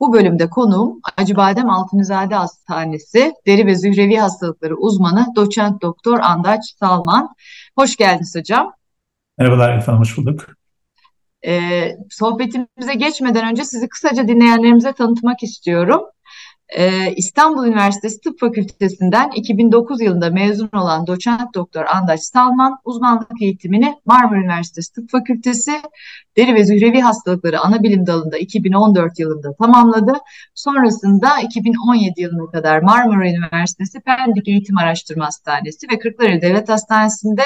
Bu bölümde konuğum Acıbadem Altunizade Hastanesi Deri ve Zührevi Hastalıkları uzmanı doçent doktor Andaç Salman. Hoş geldiniz hocam. Merhabalar efendim, hoş bulduk. Ee, sohbetimize geçmeden önce sizi kısaca dinleyenlerimize tanıtmak istiyorum. Ee, İstanbul Üniversitesi Tıp Fakültesinden 2009 yılında mezun olan doçent doktor Andaç Salman uzmanlık eğitimini Marmara Üniversitesi Tıp Fakültesi Deri ve Zührevi Hastalıkları Anabilim Dalı'nda 2014 yılında tamamladı. Sonrasında 2017 yılına kadar Marmara Üniversitesi Pendik Eğitim Araştırma Hastanesi ve Kırklareli Devlet Hastanesi'nde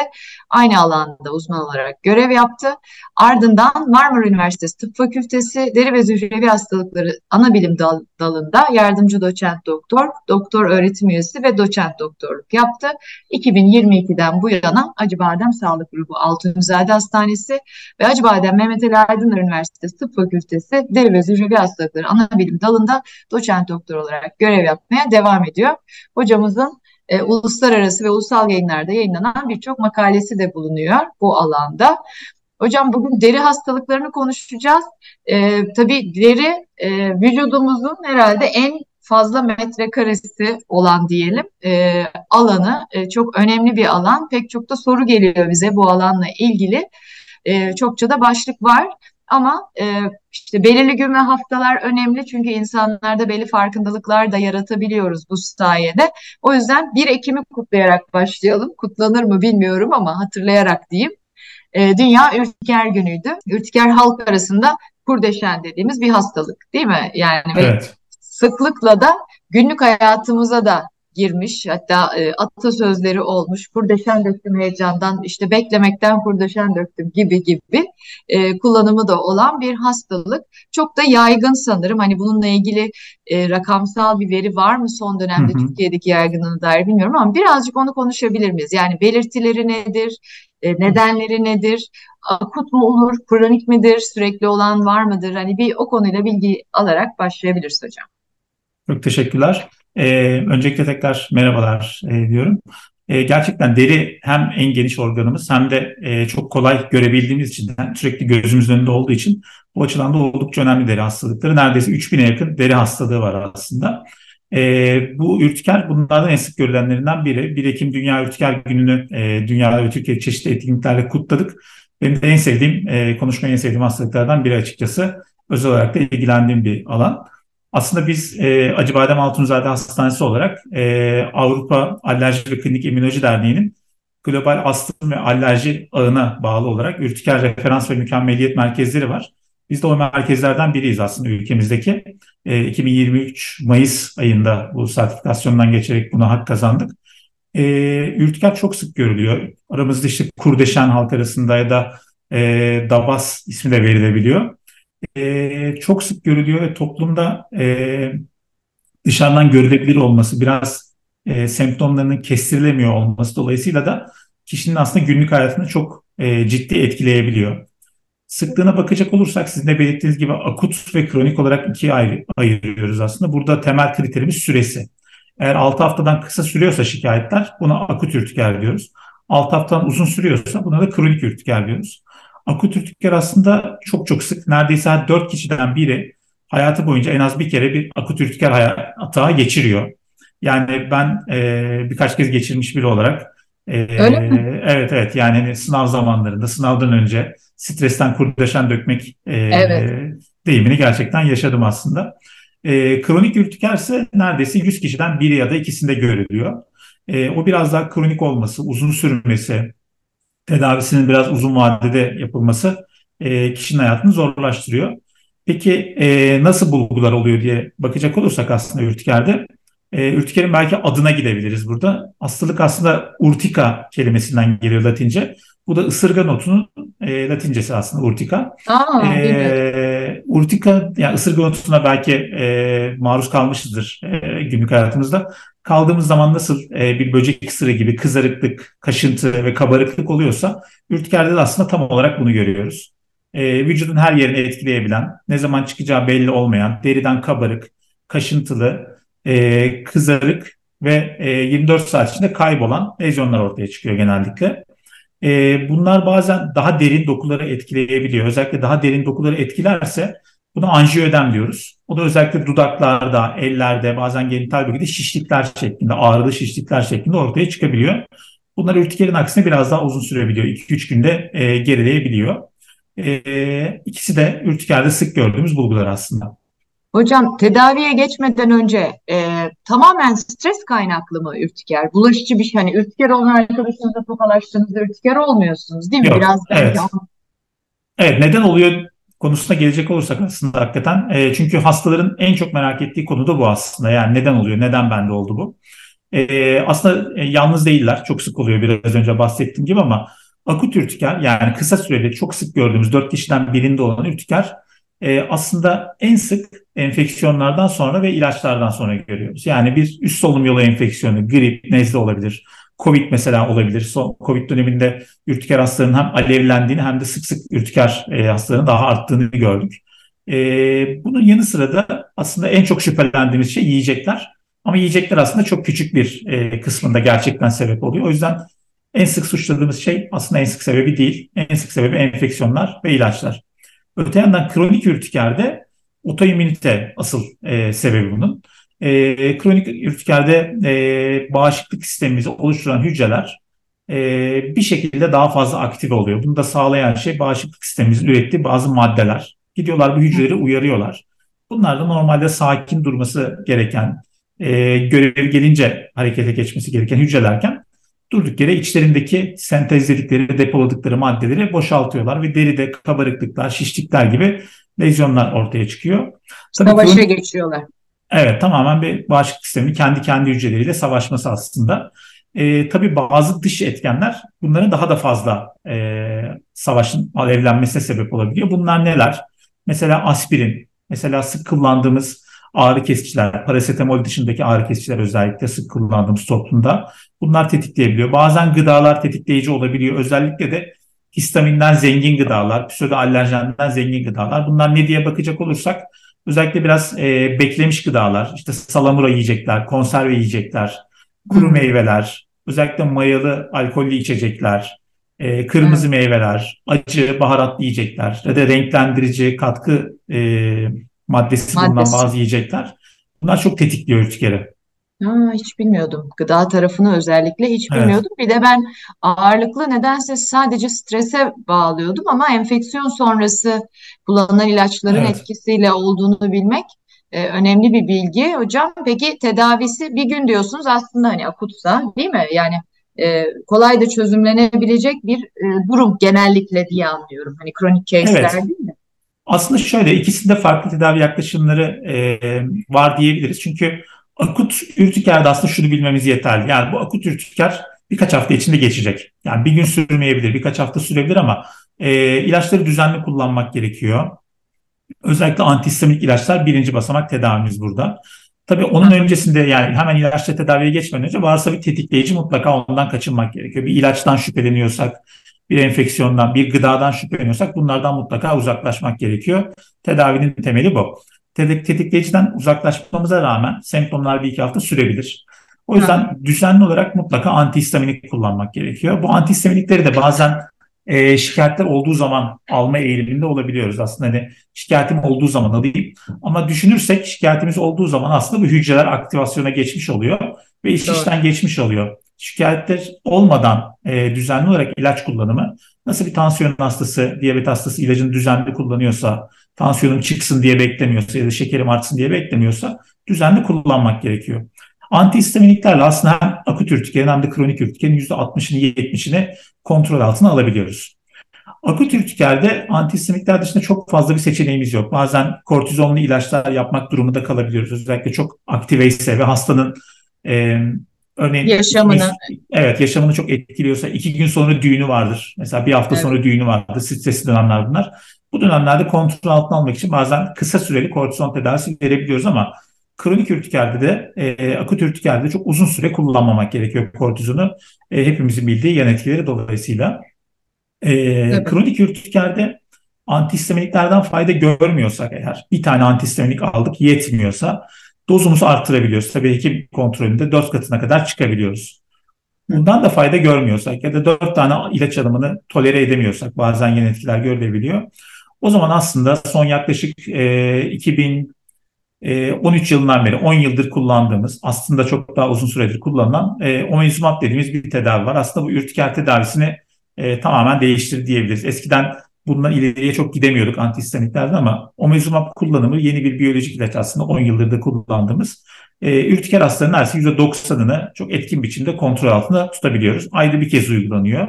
aynı alanda uzman olarak görev yaptı. Ardından Marmara Üniversitesi Tıp Fakültesi Deri ve Zührevi Hastalıkları Anabilim Dal Dalı'nda yardımcı doçent doktor, doktor öğretim üyesi ve doçent doktorluk yaptı. 2022'den bu yana Acıbadem Sağlık Grubu Altunizade Hastanesi ve Acıbadem Mehmet Ali Aydınlar Üniversitesi Tıp Fakültesi Deri ve Zührevi Hastalıkları Anabilim Dalı'nda doçent doktor olarak görev yapmaya devam ediyor. Hocamızın e, uluslararası ve ulusal yayınlarda yayınlanan birçok makalesi de bulunuyor bu alanda. Hocam bugün deri hastalıklarını konuşacağız. E, tabii deri e, vücudumuzun herhalde en fazla metrekaresi olan diyelim e, alanı e, çok önemli bir alan. Pek çok da soru geliyor bize bu alanla ilgili. E, çokça da başlık var. Ama e, işte belirli gün ve haftalar önemli çünkü insanlarda belli farkındalıklar da yaratabiliyoruz bu sayede. O yüzden 1 Ekim'i kutlayarak başlayalım. Kutlanır mı bilmiyorum ama hatırlayarak diyeyim. E, Dünya Ürtiker Günü'ydü. Ürtiker halk arasında kurdeşen dediğimiz bir hastalık değil mi? Yani evet. sıklıkla da günlük hayatımıza da girmiş. Hatta e, atasözleri olmuş. Kurdeşen döktüm heyecandan, işte beklemekten kurdeşen döktüm gibi gibi e, kullanımı da olan bir hastalık. Çok da yaygın sanırım. Hani bununla ilgili e, rakamsal bir veri var mı son dönemde hı hı. Türkiye'deki yaygınlığına dair bilmiyorum ama birazcık onu konuşabilir miyiz? Yani belirtileri nedir? E, nedenleri nedir? Akut mu olur? Kronik midir? Sürekli olan var mıdır? Hani bir o konuyla bilgi alarak başlayabiliriz hocam. Çok teşekkürler. Ee, öncelikle tekrar merhabalar e, diyorum. E, gerçekten deri hem en geniş organımız hem de e, çok kolay görebildiğimiz için yani sürekli gözümüzün önünde olduğu için bu açıdan da oldukça önemli deri hastalıkları. Neredeyse 3000'e yakın deri hastalığı var aslında. E, bu ürtiker bunlardan en sık görülenlerinden biri. 1 Ekim Dünya Ürtiker Günü'nü e, dünyada ve Türkiye çeşitli etkinliklerle kutladık. Benim de en sevdiğim, e, konuşmayı en sevdiğim hastalıklardan biri açıkçası. Özel olarak da ilgilendiğim bir alan. Aslında biz e, Acıbadem Altunzade Hastanesi olarak e, Avrupa Alerji ve Klinik İmmünoloji Derneği'nin global astım ve alerji ağına bağlı olarak ürtiker referans ve mükemmeliyet merkezleri var. Biz de o merkezlerden biriyiz aslında ülkemizdeki. E, 2023 Mayıs ayında bu sertifikasyondan geçerek buna hak kazandık. E, ürtiker çok sık görülüyor. Aramızda işte kurdeşen halk arasında ya da e, Dabas ismi de verilebiliyor e, çok sık görülüyor ve toplumda e, dışarıdan görülebilir olması, biraz e, semptomlarının kestirilemiyor olması dolayısıyla da kişinin aslında günlük hayatını çok e, ciddi etkileyebiliyor. Sıklığına bakacak olursak sizin de belirttiğiniz gibi akut ve kronik olarak ikiye ayrı, ayırıyoruz aslında. Burada temel kriterimiz süresi. Eğer 6 haftadan kısa sürüyorsa şikayetler buna akut ürtiker diyoruz. 6 haftadan uzun sürüyorsa buna da kronik ürtiker diyoruz. Akut ürtiker aslında çok çok sık. Neredeyse her 4 kişiden biri hayatı boyunca en az bir kere bir akut ürtiker atağı geçiriyor. Yani ben e, birkaç kez geçirmiş biri olarak e, Öyle mi? Evet evet yani hani sınav zamanlarında sınavdan önce stresten kurdeşen dökmek e, evet. deyimini gerçekten yaşadım aslında. E, kronik ürtiker ise neredeyse 100 kişiden biri ya da ikisinde görülüyor. E, o biraz daha kronik olması, uzun sürmesi, tedavisinin biraz uzun vadede yapılması e, kişinin hayatını zorlaştırıyor. Peki e, nasıl bulgular oluyor diye bakacak olursak aslında ürtikerde, e, ürtikerin belki adına gidebiliriz burada. Hastalık aslında urtika kelimesinden geliyor Latince. Bu da ısırgan otunun e, Latincesi aslında urtika. Aa, e, urtika yani ısırgan otuna belki e, maruz kalmışızdır e, günlük hayatımızda. Kaldığımız zaman nasıl e, bir böcek ısırığı gibi kızarıklık, kaşıntı ve kabarıklık oluyorsa ürtikerde de aslında tam olarak bunu görüyoruz. E, vücudun her yerini etkileyebilen, ne zaman çıkacağı belli olmayan, deriden kabarık, kaşıntılı, e, kızarık ve e, 24 saat içinde kaybolan lezyonlar ortaya çıkıyor genellikle. E, bunlar bazen daha derin dokuları etkileyebiliyor. Özellikle daha derin dokuları etkilerse Buna anjiyoödem diyoruz. O da özellikle dudaklarda, ellerde, bazen genital bölgede şişlikler şeklinde, ağrılı şişlikler şeklinde ortaya çıkabiliyor. Bunlar ürtikerin aksine biraz daha uzun sürebiliyor. 2-3 günde e, gerileyebiliyor. E, ikisi de ürtikerde sık gördüğümüz bulgular aslında. Hocam tedaviye geçmeden önce e, tamamen stres kaynaklı mı ürtiker? Bulaşıcı bir şey. Hani ürtiker olan arkadaşınızla tokalaştığınızda ürtiker olmuyorsunuz değil mi? Yok, Biraz evet. Evet neden oluyor konusuna gelecek olursak aslında hakikaten e, çünkü hastaların en çok merak ettiği konu da bu aslında. Yani neden oluyor? Neden bende oldu bu? E, aslında e, yalnız değiller. Çok sık oluyor biraz önce bahsettiğim gibi ama akut ürtiker yani kısa süreli çok sık gördüğümüz 4 kişiden birinde olan ürtiker e, aslında en sık enfeksiyonlardan sonra ve ilaçlardan sonra görüyoruz. Yani bir üst solunum yolu enfeksiyonu, grip, nezle olabilir. Covid mesela olabilir. Son Covid döneminde ürtiker hastaların hem alevlendiğini hem de sık sık ürtiker e, hastaların daha arttığını gördük. E, bunun yanı sıra da aslında en çok şüphelendiğimiz şey yiyecekler. Ama yiyecekler aslında çok küçük bir e, kısmında gerçekten sebep oluyor. O yüzden en sık suçladığımız şey aslında en sık sebebi değil. En sık sebebi enfeksiyonlar ve ilaçlar. Öte yandan kronik ürtikerde otoimmünite asıl e, sebebi bunun. E, kronik ürtikerde e, bağışıklık sistemimizi oluşturan hücreler e, bir şekilde daha fazla aktif oluyor. Bunu da sağlayan şey bağışıklık sistemimizin ürettiği bazı maddeler. Gidiyorlar bu hücreleri uyarıyorlar. Bunlar da normalde sakin durması gereken, e, görevi gelince harekete geçmesi gereken hücrelerken durduk yere içlerindeki sentezledikleri, depoladıkları maddeleri boşaltıyorlar ve deride kabarıklıklar, şişlikler gibi lezyonlar ortaya çıkıyor. Tabii Savaşa kronik, geçiyorlar. Evet tamamen bir bağışıklık sistemi kendi kendi hücreleriyle savaşması aslında. E, tabii bazı dış etkenler bunların daha da fazla e, savaşın alevlenmesine sebep olabiliyor. Bunlar neler? Mesela aspirin, mesela sık kullandığımız ağrı kesiciler, parasetamol dışındaki ağrı kesiciler özellikle sık kullandığımız toplumda bunlar tetikleyebiliyor. Bazen gıdalar tetikleyici olabiliyor. Özellikle de histaminden zengin gıdalar, pseudo alerjenden zengin gıdalar. Bunlar ne diye bakacak olursak Özellikle biraz e, beklemiş gıdalar, işte salamura yiyecekler, konserve yiyecekler, kuru hmm. meyveler, özellikle mayalı alkollü içecekler, e, kırmızı hmm. meyveler, acı, baharatlı yiyecekler ya da renklendirici katkı e, maddesi, maddesi bulunan bazı yiyecekler. Bunlar çok tetikliyor ürtikeri. Ha, hiç bilmiyordum. Gıda tarafını özellikle hiç Evet. bilmiyordum. Bir de ben ağırlıklı nedense sadece strese bağlıyordum ama enfeksiyon sonrası kullanılan ilaçların Evet. etkisiyle olduğunu bilmek e, önemli bir bilgi hocam. Peki tedavisi bir gün diyorsunuz aslında hani akutsa değil mi? Yani e, kolay da çözümlenebilecek bir e, durum genellikle diye anlıyorum. Hani kronik case'ler Evet. değil mi? Aslında şöyle ikisinde farklı tedavi yaklaşımları e, var diyebiliriz. Çünkü akut ürtikerde aslında şunu bilmemiz yeterli. Yani bu akut ürtiker birkaç hafta içinde geçecek. Yani bir gün sürmeyebilir, birkaç hafta sürebilir ama e, ilaçları düzenli kullanmak gerekiyor. Özellikle antihistamik ilaçlar birinci basamak tedavimiz burada. Tabii onun öncesinde yani hemen ilaçla tedaviye geçmeden önce varsa bir tetikleyici mutlaka ondan kaçınmak gerekiyor. Bir ilaçtan şüpheleniyorsak, bir enfeksiyondan, bir gıdadan şüpheleniyorsak bunlardan mutlaka uzaklaşmak gerekiyor. Tedavinin temeli bu tetikleyiciden uzaklaşmamıza rağmen semptomlar bir iki hafta sürebilir. O yüzden ha. düzenli olarak mutlaka antihistaminik kullanmak gerekiyor. Bu antihistaminikleri de bazen e, şikayetler olduğu zaman alma eğiliminde olabiliyoruz. Aslında hani şikayetim olduğu zaman alayım. Ama düşünürsek şikayetimiz olduğu zaman aslında bu hücreler aktivasyona geçmiş oluyor ve iş Doğru. işten geçmiş oluyor. Şikayetler olmadan e, düzenli olarak ilaç kullanımı nasıl bir tansiyon hastası, diyabet hastası ilacını düzenli kullanıyorsa, tansiyonum çıksın diye beklemiyorsa ya da şekerim artsın diye beklemiyorsa düzenli kullanmak gerekiyor. Antihistaminiklerle aslında hem akut ürtikerin hem de kronik ürtikerin %60'ını 70'ini kontrol altına alabiliyoruz. Akut ürtikerde antihistaminikler dışında çok fazla bir seçeneğimiz yok. Bazen kortizonlu ilaçlar yapmak durumunda kalabiliyoruz. Özellikle çok aktiveyse ve hastanın e, örneğin yaşamını evet yaşamını çok etkiliyorsa iki gün sonra düğünü vardır. Mesela bir hafta evet. sonra düğünü vardır. Stresli dönemler bunlar. Bu dönemlerde kontrol altına almak için bazen kısa süreli kortizon tedavisi verebiliyoruz ama kronik ürtikerde de e, akut ürtikerde de çok uzun süre kullanmamak gerekiyor kortizonu. E, hepimizin bildiği yan etkileri dolayısıyla. E, evet. Kronik ürtikerde antihistaminiklerden fayda görmüyorsak eğer bir tane antihistaminik aldık yetmiyorsa dozumuzu arttırabiliyoruz. Tabii hekim kontrolünde 4 katına kadar çıkabiliyoruz. Bundan da fayda görmüyorsak ya da 4 tane ilaç alımını tolere edemiyorsak bazen yan etkiler görülebiliyor. O zaman aslında son yaklaşık e, 2013 e, yılından beri 10 yıldır kullandığımız aslında çok daha uzun süredir kullanılan e, omezumab dediğimiz bir tedavi var. Aslında bu ürtiker tedavisini e, tamamen değiştirdi diyebiliriz. Eskiden bundan ileriye çok gidemiyorduk antihistaminlerden ama omezumab kullanımı yeni bir biyolojik ilaç aslında 10 yıldır da kullandığımız. E, ürtiker hastaların neredeyse %90'ını çok etkin biçimde kontrol altında tutabiliyoruz. Ayda bir kez uygulanıyor.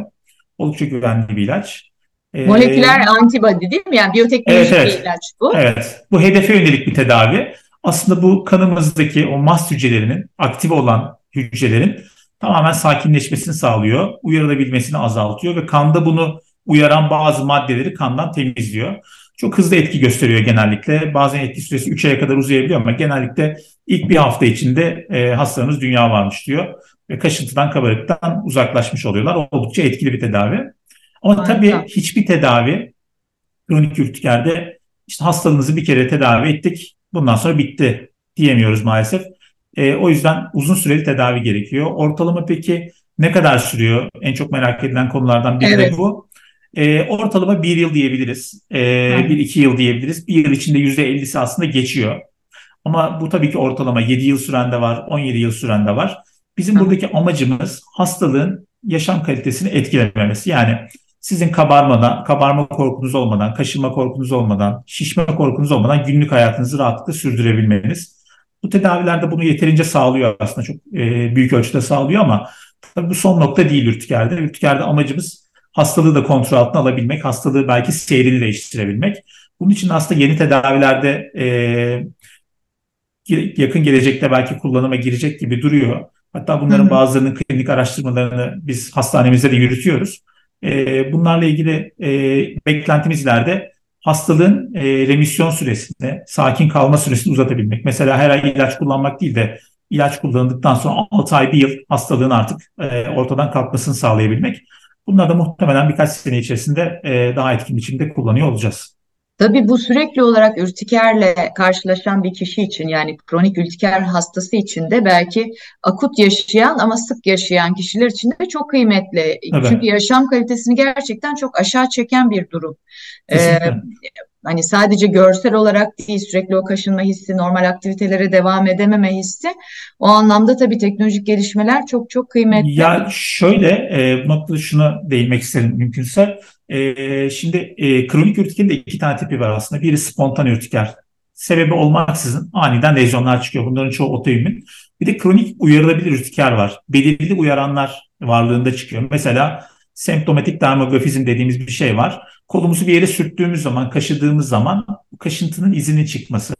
Oldukça güvenli bir ilaç. E, Moleküler antibody değil mi? Yani biyoteknolojik evet, evet. bir ilaç bu. Evet. Bu hedefe yönelik bir tedavi. Aslında bu kanımızdaki o mast hücrelerinin, aktif olan hücrelerin tamamen sakinleşmesini sağlıyor. Uyarılabilmesini azaltıyor ve kanda bunu uyaran bazı maddeleri kandan temizliyor. Çok hızlı etki gösteriyor genellikle. Bazen etki süresi 3 aya kadar uzayabiliyor ama genellikle ilk bir hafta içinde e, hastalarımız dünya varmış diyor. Ve kaşıntıdan kabarıktan uzaklaşmış oluyorlar. Oldukça etkili bir tedavi. Ama Harika. tabii hiçbir tedavi kronik ürtikerde işte hastalığınızı bir kere tedavi ettik. Bundan sonra bitti diyemiyoruz maalesef. E, o yüzden uzun süreli tedavi gerekiyor. Ortalama peki ne kadar sürüyor? En çok merak edilen konulardan biri evet. de bu. E, ortalama bir yıl diyebiliriz. E, bir iki yıl diyebiliriz. Bir yıl içinde yüzde ellisi aslında geçiyor. Ama bu tabii ki ortalama 7 yıl süren de var, 17 yıl süren de var. Bizim buradaki amacımız hastalığın yaşam kalitesini etkilememesi. Yani sizin kabarmadan, kabarma korkunuz olmadan, kaşınma korkunuz olmadan, şişme korkunuz olmadan günlük hayatınızı rahatlıkla sürdürebilmeniz. Bu tedavilerde bunu yeterince sağlıyor aslında çok e, büyük ölçüde sağlıyor ama tabii bu son nokta değil ürtikerde. Ürtikerde amacımız hastalığı da kontrol altına alabilmek, hastalığı belki seyrini değiştirebilmek. Bunun için aslında yeni tedavilerde e, yakın gelecekte belki kullanıma girecek gibi duruyor. Hatta bunların hı hı. bazılarının klinik araştırmalarını biz hastanemizde de yürütüyoruz. E, bunlarla ilgili e, beklentimiz ileride hastalığın e, remisyon süresini, sakin kalma süresini uzatabilmek. Mesela her ay ilaç kullanmak değil de ilaç kullanıldıktan sonra 6 ay bir yıl hastalığın artık e, ortadan kalkmasını sağlayabilmek. Bunları da muhtemelen birkaç sene içerisinde daha etkin biçimde kullanıyor olacağız. Tabii bu sürekli olarak ürtikerle karşılaşan bir kişi için yani kronik ürtiker hastası için de belki akut yaşayan ama sık yaşayan kişiler için de çok kıymetli. Evet. Çünkü yaşam kalitesini gerçekten çok aşağı çeken bir durum. Kesinlikle. Ee, hani sadece görsel olarak değil sürekli o kaşınma hissi, normal aktivitelere devam edememe hissi o anlamda tabii teknolojik gelişmeler çok çok kıymetli. Ya şöyle e, noktada şuna değinmek isterim mümkünse. E, şimdi e, kronik ürtikenin de iki tane tipi var aslında. Biri spontan ürtiker. Sebebi olmaksızın aniden lezyonlar çıkıyor. Bunların çoğu otoimmün. Bir de kronik uyarılabilir ürtiker var. Belirli uyaranlar varlığında çıkıyor. Mesela semptomatik dermografizm dediğimiz bir şey var. Kolumuzu bir yere sürttüğümüz zaman, kaşıdığımız zaman kaşıntının izinin çıkması.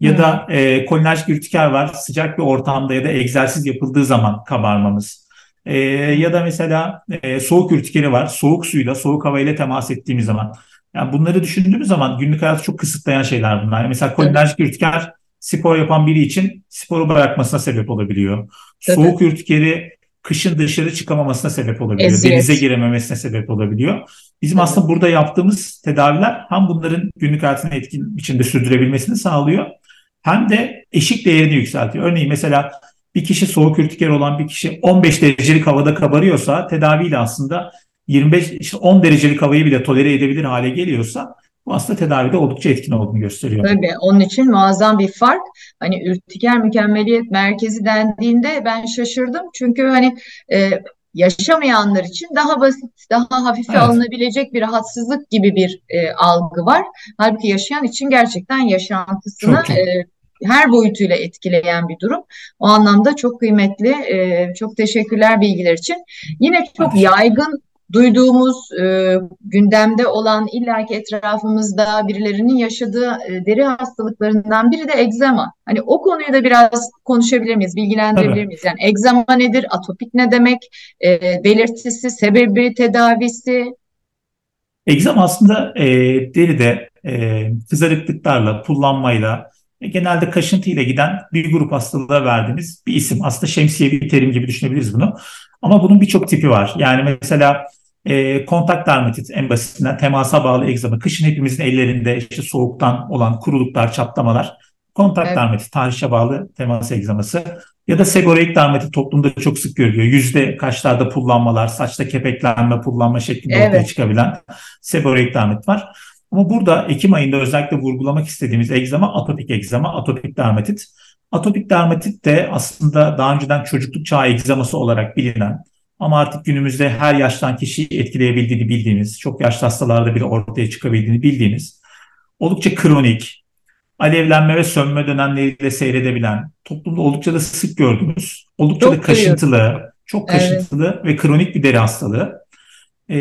Ya hmm. da e, kolinerjik ürtiker var. Sıcak bir ortamda ya da egzersiz yapıldığı zaman kabarmamız. E, ya da mesela e, soğuk ürtikeri var. Soğuk suyla, soğuk havayla temas ettiğimiz zaman. Yani bunları düşündüğümüz zaman günlük hayatı çok kısıtlayan şeyler bunlar. Yani mesela kolinerjik ürtiker spor yapan biri için sporu bırakmasına sebep olabiliyor. Tabii. Soğuk ürtikeri kışın dışarı çıkamamasına sebep olabiliyor. Eziyet. Denize girememesine sebep olabiliyor. Bizim evet. aslında burada yaptığımız tedaviler hem bunların günlük hayatını etkin biçimde sürdürebilmesini sağlıyor hem de eşik değerini yükseltiyor. Örneğin mesela bir kişi soğuk ürtiker olan bir kişi 15 derecelik havada kabarıyorsa tedaviyle aslında 25 işte 10 derecelik havayı bile tolere edebilir hale geliyorsa bu aslında tedavide oldukça etkin olduğunu gösteriyor. Tabii onun için muazzam bir fark. Hani ürtiker mükemmeliyet merkezi dendiğinde ben şaşırdım. Çünkü hani e, yaşamayanlar için daha basit, daha hafife evet. alınabilecek bir rahatsızlık gibi bir e, algı var. Halbuki yaşayan için gerçekten yaşantısını çok, çok. E, her boyutuyla etkileyen bir durum. O anlamda çok kıymetli. E, çok teşekkürler bilgiler için. Yine çok yaygın duyduğumuz e, gündemde olan illaki etrafımızda birilerinin yaşadığı e, deri hastalıklarından biri de egzama. Hani o konuyu da biraz konuşabilir miyiz, bilgilendirebilir Tabii. miyiz? Yani egzama nedir, atopik ne demek, e, belirtisi, sebebi, tedavisi? Egzama aslında e, deride e, kızarıklıklarla, pullanmayla, e, genelde kaşıntı ile giden bir grup hastalığa verdiğimiz bir isim. Aslında şemsiye bir terim gibi düşünebiliriz bunu. Ama bunun birçok tipi var. Yani mesela e, kontak dermatit en basitinden temasa bağlı egzama. Kışın hepimizin ellerinde işte soğuktan olan kuruluklar, çatlamalar. Kontak evet. dermatit, tarihçe bağlı temas egzaması. Ya da seborreik dermatit toplumda çok sık görülüyor. Yüzde kaçlarda pullanmalar, saçta kepeklenme, pullanma şeklinde evet. ortaya çıkabilen seborreik dermatit var. Ama burada Ekim ayında özellikle vurgulamak istediğimiz egzama atopik egzama, atopik dermatit. Atopik dermatit de aslında daha önceden çocukluk çağı egzaması olarak bilinen ama artık günümüzde her yaştan kişiyi etkileyebildiğini bildiğimiz, çok yaşlı hastalarda bile ortaya çıkabildiğini bildiğimiz, oldukça kronik, alevlenme ve sönme dönemleriyle seyredebilen, toplumda oldukça da sık gördüğümüz, oldukça çok da kaşıntılı, duyuyorum. çok kaşıntılı evet. ve kronik bir deri hastalığı. Ee,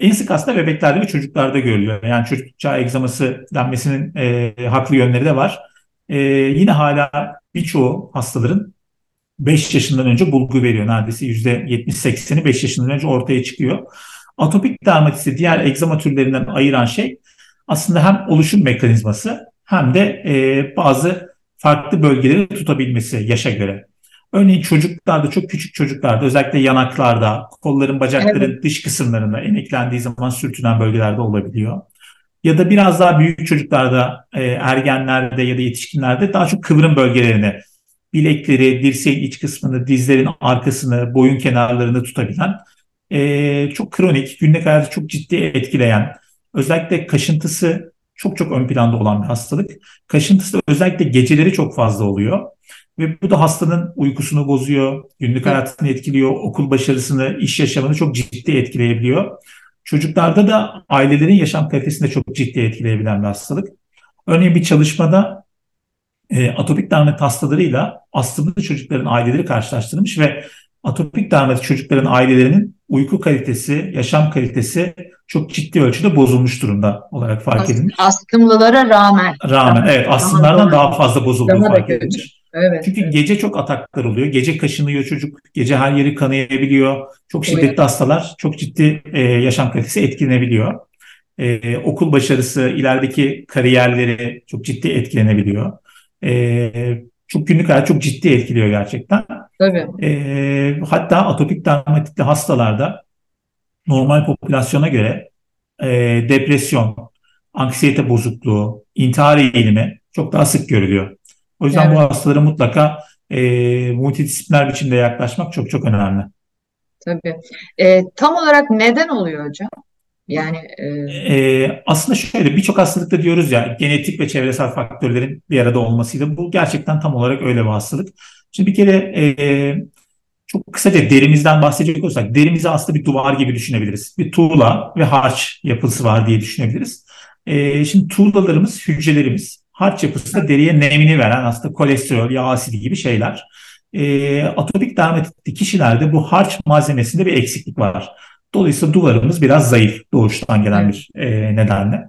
en sık aslında bebeklerde ve çocuklarda görülüyor. Yani çocuk çağı egzaması denmesinin e, haklı yönleri de var. E, yine hala birçoğu hastaların 5 yaşından önce bulgu veriyor. Neredeyse %70-80'i 5 yaşından önce ortaya çıkıyor. Atopik dermatisi diğer egzama türlerinden ayıran şey aslında hem oluşum mekanizması hem de e, bazı farklı bölgeleri tutabilmesi yaşa göre. Örneğin çocuklarda, çok küçük çocuklarda, özellikle yanaklarda, kolların, bacakların evet. dış kısımlarında emeklendiği zaman sürtünen bölgelerde olabiliyor. Ya da biraz daha büyük çocuklarda, e, ergenlerde ya da yetişkinlerde daha çok kıvrım bölgelerini, bilekleri, dirseğin iç kısmını, dizlerin arkasını, boyun kenarlarını tutabilen, e, çok kronik, günlük hayatı çok ciddi etkileyen, özellikle kaşıntısı çok çok ön planda olan bir hastalık. Kaşıntısı özellikle geceleri çok fazla oluyor. Ve bu da hastanın uykusunu bozuyor, günlük hayatını etkiliyor, okul başarısını, iş yaşamını çok ciddi etkileyebiliyor. Çocuklarda da ailelerin yaşam kalitesini de çok ciddi etkileyebilen bir hastalık. Örneğin bir çalışmada e, atopik dermat hastalarıyla astımlı çocukların aileleri karşılaştırılmış ve atopik dermat çocukların ailelerinin uyku kalitesi, yaşam kalitesi çok ciddi ölçüde bozulmuş durumda olarak fark Ast- edilmiş. Astımlılara rağmen. Rağmen evet astımlardan daha fazla bozulduğu fark edilmiş. Evet, Çünkü evet. gece çok ataklar oluyor. Gece kaşınıyor çocuk. Gece her yeri kanayabiliyor. Çok şiddetli evet. hastalar çok ciddi e, yaşam kalitesi etkilenebiliyor. E, okul başarısı, ilerideki kariyerleri çok ciddi etkilenebiliyor. E, çok günlük hayat çok ciddi etkiliyor gerçekten. Tabii. E, hatta atopik dermatitli hastalarda normal popülasyona göre e, depresyon, anksiyete bozukluğu, intihar eğilimi çok daha sık görülüyor. O yüzden evet. bu hastalara mutlaka e, multidisipliner biçimde yaklaşmak çok çok önemli. Tabii. E, tam olarak neden oluyor hocam? Yani e... E, aslında şöyle birçok hastalıkta diyoruz ya genetik ve çevresel faktörlerin bir arada olmasıyla bu gerçekten tam olarak öyle bir hastalık. Şimdi bir kere e, çok kısaca derimizden bahsedecek olursak derimizi aslında bir duvar gibi düşünebiliriz. Bir tuğla ve harç yapısı var diye düşünebiliriz. E, şimdi tuğlalarımız hücrelerimiz. Harç yapısı da deriye nemini veren aslında kolesterol, yağ asidi gibi şeyler. E, atopik dermatitli kişilerde bu harç malzemesinde bir eksiklik var. Dolayısıyla duvarımız biraz zayıf doğuştan gelen bir e, nedenle.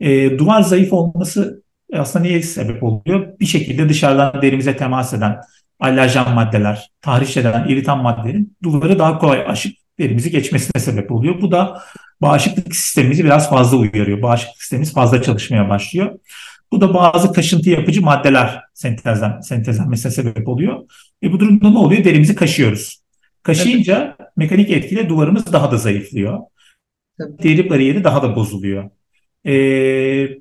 E, duvar zayıf olması aslında niye sebep oluyor? Bir şekilde dışarıdan derimize temas eden alerjen maddeler, tahriş eden iritan maddelerin duvarı daha kolay aşıp derimizi geçmesine sebep oluyor. Bu da bağışıklık sistemimizi biraz fazla uyarıyor. Bağışıklık sistemimiz fazla çalışmaya başlıyor. Bu da bazı kaşıntı yapıcı maddeler sentezlen, sentezlenmesine sebep oluyor. E bu durumda ne oluyor? Derimizi kaşıyoruz. Kaşıyınca evet. mekanik etkiyle duvarımız daha da zayıflıyor. Tabii. Deri bariyeri daha da bozuluyor. Ee,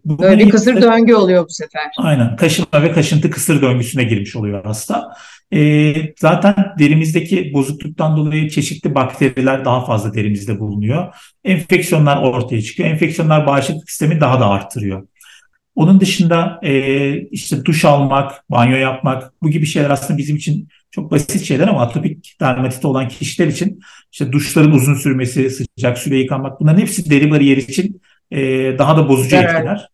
Böyle bir kısır döngü oluyor bu sefer. Aynen. Kaşınma ve kaşıntı kısır döngüsüne girmiş oluyor hasta. Ee, zaten derimizdeki bozukluktan dolayı çeşitli bakteriler daha fazla derimizde bulunuyor. Enfeksiyonlar ortaya çıkıyor. Enfeksiyonlar bağışıklık sistemi daha da arttırıyor. Onun dışında e, işte duş almak, banyo yapmak bu gibi şeyler aslında bizim için çok basit şeyler ama atopik dermatiti olan kişiler için işte duşların uzun sürmesi, sıcak suyla yıkanmak bunların hepsi deri bariyeri için e, daha da bozucu evet. etkiler.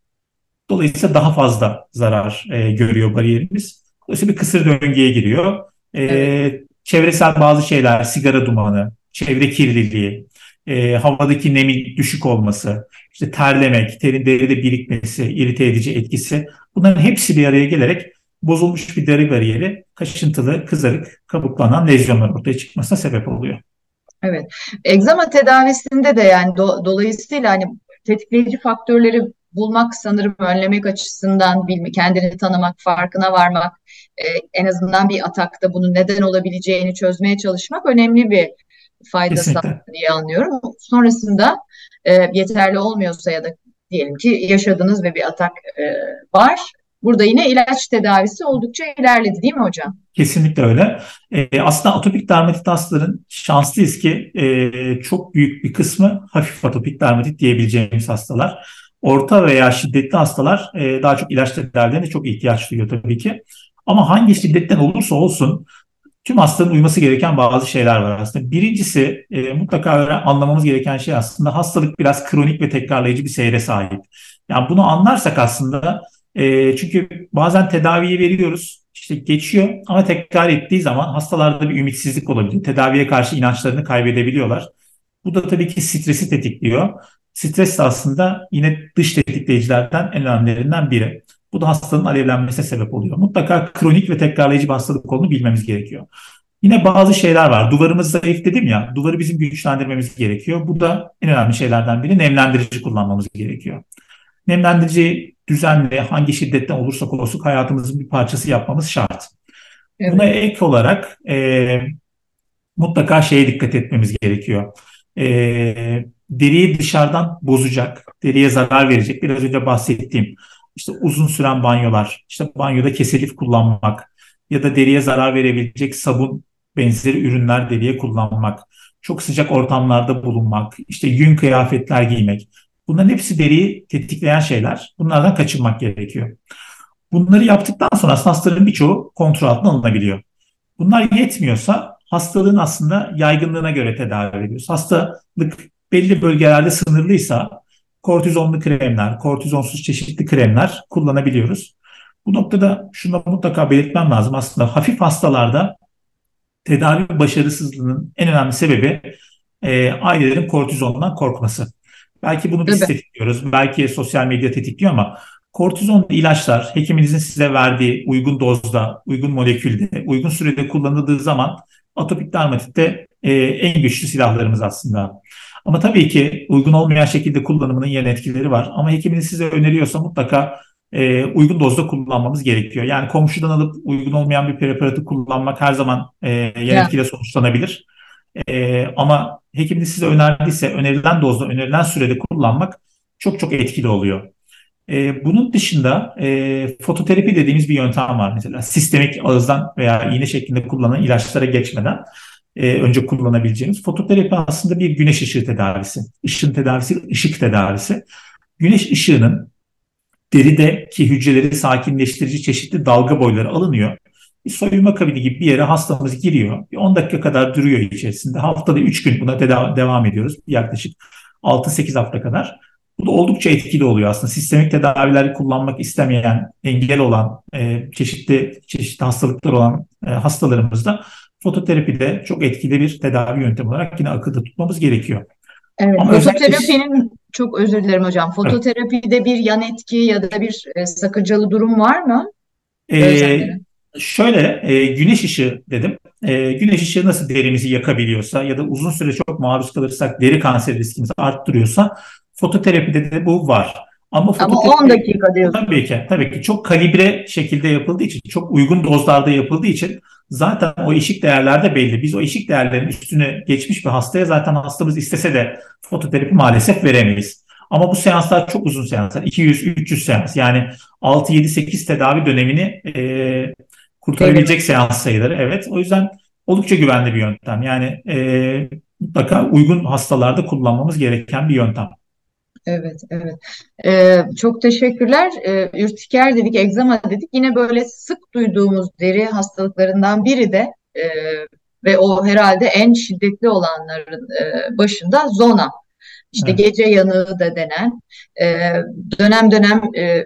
Dolayısıyla daha fazla zarar e, görüyor bariyerimiz. Dolayısıyla bir kısır döngüye giriyor. E, evet. Çevresel bazı şeyler, sigara dumanı, çevre kirliliği, e, havadaki nemin düşük olması, işte terlemek, terin deride birikmesi, irite edici etkisi bunların hepsi bir araya gelerek bozulmuş bir deri bariyeri kaşıntılı, kızarık, kabuklanan lezyonlar ortaya çıkmasına sebep oluyor. Evet. Egzama tedavisinde de yani do, dolayısıyla hani tetikleyici faktörleri bulmak sanırım önlemek açısından bilme, kendini tanımak, farkına varmak, e, en azından bir atakta bunun neden olabileceğini çözmeye çalışmak önemli bir fayda sağlıyor diye anlıyorum. Sonrasında e, yeterli olmuyorsa ya da diyelim ki yaşadınız ve bir atak e, var. Burada yine ilaç tedavisi oldukça ilerledi değil mi hocam? Kesinlikle öyle. E, aslında atopik dermatit hastaların şanslıyız ki e, çok büyük bir kısmı hafif atopik dermatit diyebileceğimiz hastalar. Orta veya şiddetli hastalar e, daha çok ilaç tedavilerine çok ihtiyaç duyuyor tabii ki. Ama hangi şiddetten olursa olsun tüm hastanın uyması gereken bazı şeyler var aslında. Birincisi e, mutlaka anlamamız gereken şey aslında hastalık biraz kronik ve tekrarlayıcı bir seyre sahip. Yani bunu anlarsak aslında e, çünkü bazen tedaviyi veriyoruz işte geçiyor ama tekrar ettiği zaman hastalarda bir ümitsizlik olabiliyor. Tedaviye karşı inançlarını kaybedebiliyorlar. Bu da tabii ki stresi tetikliyor. Stres de aslında yine dış tetikleyicilerden en önemlilerinden biri. Bu da hastanın alevlenmesine sebep oluyor. Mutlaka kronik ve tekrarlayıcı bir hastalık olduğunu bilmemiz gerekiyor. Yine bazı şeyler var. Duvarımız zayıf dedim ya. Duvarı bizim güçlendirmemiz gerekiyor. Bu da en önemli şeylerden biri. Nemlendirici kullanmamız gerekiyor. Nemlendirici düzenli hangi şiddetten olursak olsun hayatımızın bir parçası yapmamız şart. Evet. Buna ek olarak e, mutlaka şeye dikkat etmemiz gerekiyor. E, deriyi dışarıdan bozacak, deriye zarar verecek. Biraz önce bahsettiğim işte uzun süren banyolar, işte banyoda keselif kullanmak ya da deriye zarar verebilecek sabun benzeri ürünler deriye kullanmak, çok sıcak ortamlarda bulunmak, işte yün kıyafetler giymek. Bunların hepsi deriyi tetikleyen şeyler. Bunlardan kaçınmak gerekiyor. Bunları yaptıktan sonra hastaların birçoğu kontrol altına alınabiliyor. Bunlar yetmiyorsa hastalığın aslında yaygınlığına göre tedavi ediyoruz. Hastalık belli bölgelerde sınırlıysa kortizonlu kremler, kortizonsuz çeşitli kremler kullanabiliyoruz. Bu noktada şunu mutlaka belirtmem lazım. Aslında hafif hastalarda tedavi başarısızlığının en önemli sebebi e, ailelerin kortizondan korkması. Belki bunu biz evet. tetikliyoruz, belki sosyal medya tetikliyor ama kortizon ilaçlar hekiminizin size verdiği uygun dozda, uygun molekülde, uygun sürede kullanıldığı zaman atopik dermatitte e, en güçlü silahlarımız aslında. Ama tabii ki uygun olmayan şekilde kullanımının yan etkileri var. Ama hekiminiz size öneriyorsa mutlaka e, uygun dozda kullanmamız gerekiyor. Yani komşudan alıp uygun olmayan bir preparatı kullanmak her zaman e, yan etkiyle sonuçlanabilir. E, ama hekiminiz size önerdiyse önerilen dozda, önerilen sürede kullanmak çok çok etkili oluyor. E, bunun dışında e, fototerapi dediğimiz bir yöntem var mesela. Sistemik ağızdan veya iğne şeklinde kullanılan ilaçlara geçmeden e, önce kullanabileceğimiz. Fototerapi aslında bir güneş ışığı tedavisi. Işın tedavisi, ışık tedavisi. Güneş ışığının derideki hücreleri sakinleştirici çeşitli dalga boyları alınıyor. Bir soyunma kabini gibi bir yere hastamız giriyor. Bir 10 dakika kadar duruyor içerisinde. Haftada 3 gün buna devam ediyoruz. Yaklaşık 6-8 hafta kadar. Bu da oldukça etkili oluyor aslında. Sistemik tedaviler kullanmak istemeyen, engel olan, e, çeşitli çeşitli hastalıklar olan e, hastalarımızda fototerapi de çok etkili bir tedavi yöntemi olarak yine akılda tutmamız gerekiyor. Evet, Ama fototerapinin özellikle... çok özür dilerim hocam. Fototerapide evet. bir yan etki ya da bir e, sakıncalı durum var mı? Ee, şöyle e, güneş ışığı dedim. E, güneş ışığı nasıl derimizi yakabiliyorsa ya da uzun süre çok maruz kalırsak deri kanseri riskimizi arttırıyorsa fototerapide de bu var. Ama, Ama 10 dakika diyorsun. Tabii ki, tabii ki çok kalibre şekilde yapıldığı için, çok uygun dozlarda yapıldığı için zaten o eşik değerler de belli. Biz o eşik değerlerin üstüne geçmiş bir hastaya zaten hastamız istese de fototerapi maalesef veremeyiz. Ama bu seanslar çok uzun seanslar. 200-300 seans. Yani 6-7-8 tedavi dönemini e, kurtarabilecek evet. seans sayıları. Evet. O yüzden oldukça güvenli bir yöntem. Yani e, mutlaka uygun hastalarda kullanmamız gereken bir yöntem. Evet, evet. Ee, çok teşekkürler. Ee, ürtiker dedik, egzama dedik. Yine böyle sık duyduğumuz deri hastalıklarından biri de e, ve o herhalde en şiddetli olanların e, başında zona. İşte evet. gece yanığı da denen e, dönem dönem e,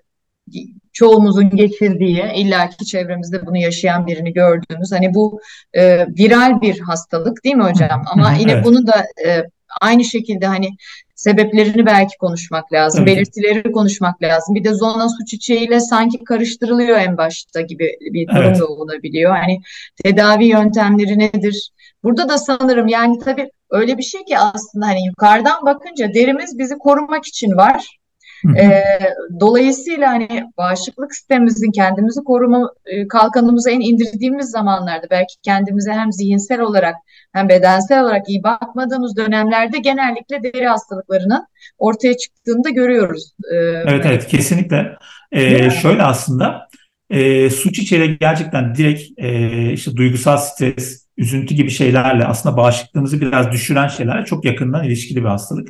çoğumuzun geçirdiği illaki çevremizde bunu yaşayan birini gördüğümüz hani bu e, viral bir hastalık değil mi hocam? Ama yine evet. bunu da e, aynı şekilde hani sebeplerini belki konuşmak lazım, evet. belirtileri konuşmak lazım. Bir de zona su çiçeğiyle sanki karıştırılıyor en başta gibi bir durum evet. da olabiliyor. Hani tedavi yöntemleri nedir? Burada da sanırım yani tabii öyle bir şey ki aslında hani yukarıdan bakınca derimiz bizi korumak için var. E, dolayısıyla hani bağışıklık sistemimizin kendimizi koruma e, kalkanımızı en indirdiğimiz zamanlarda belki kendimize hem zihinsel olarak hem bedensel olarak iyi bakmadığımız dönemlerde genellikle deri hastalıklarının ortaya çıktığını da görüyoruz. E, evet evet kesinlikle. Ee, şöyle aslında e, su çiçeği gerçekten direkt e, işte duygusal stres, üzüntü gibi şeylerle aslında bağışıklığımızı biraz düşüren şeylerle çok yakından ilişkili bir hastalık.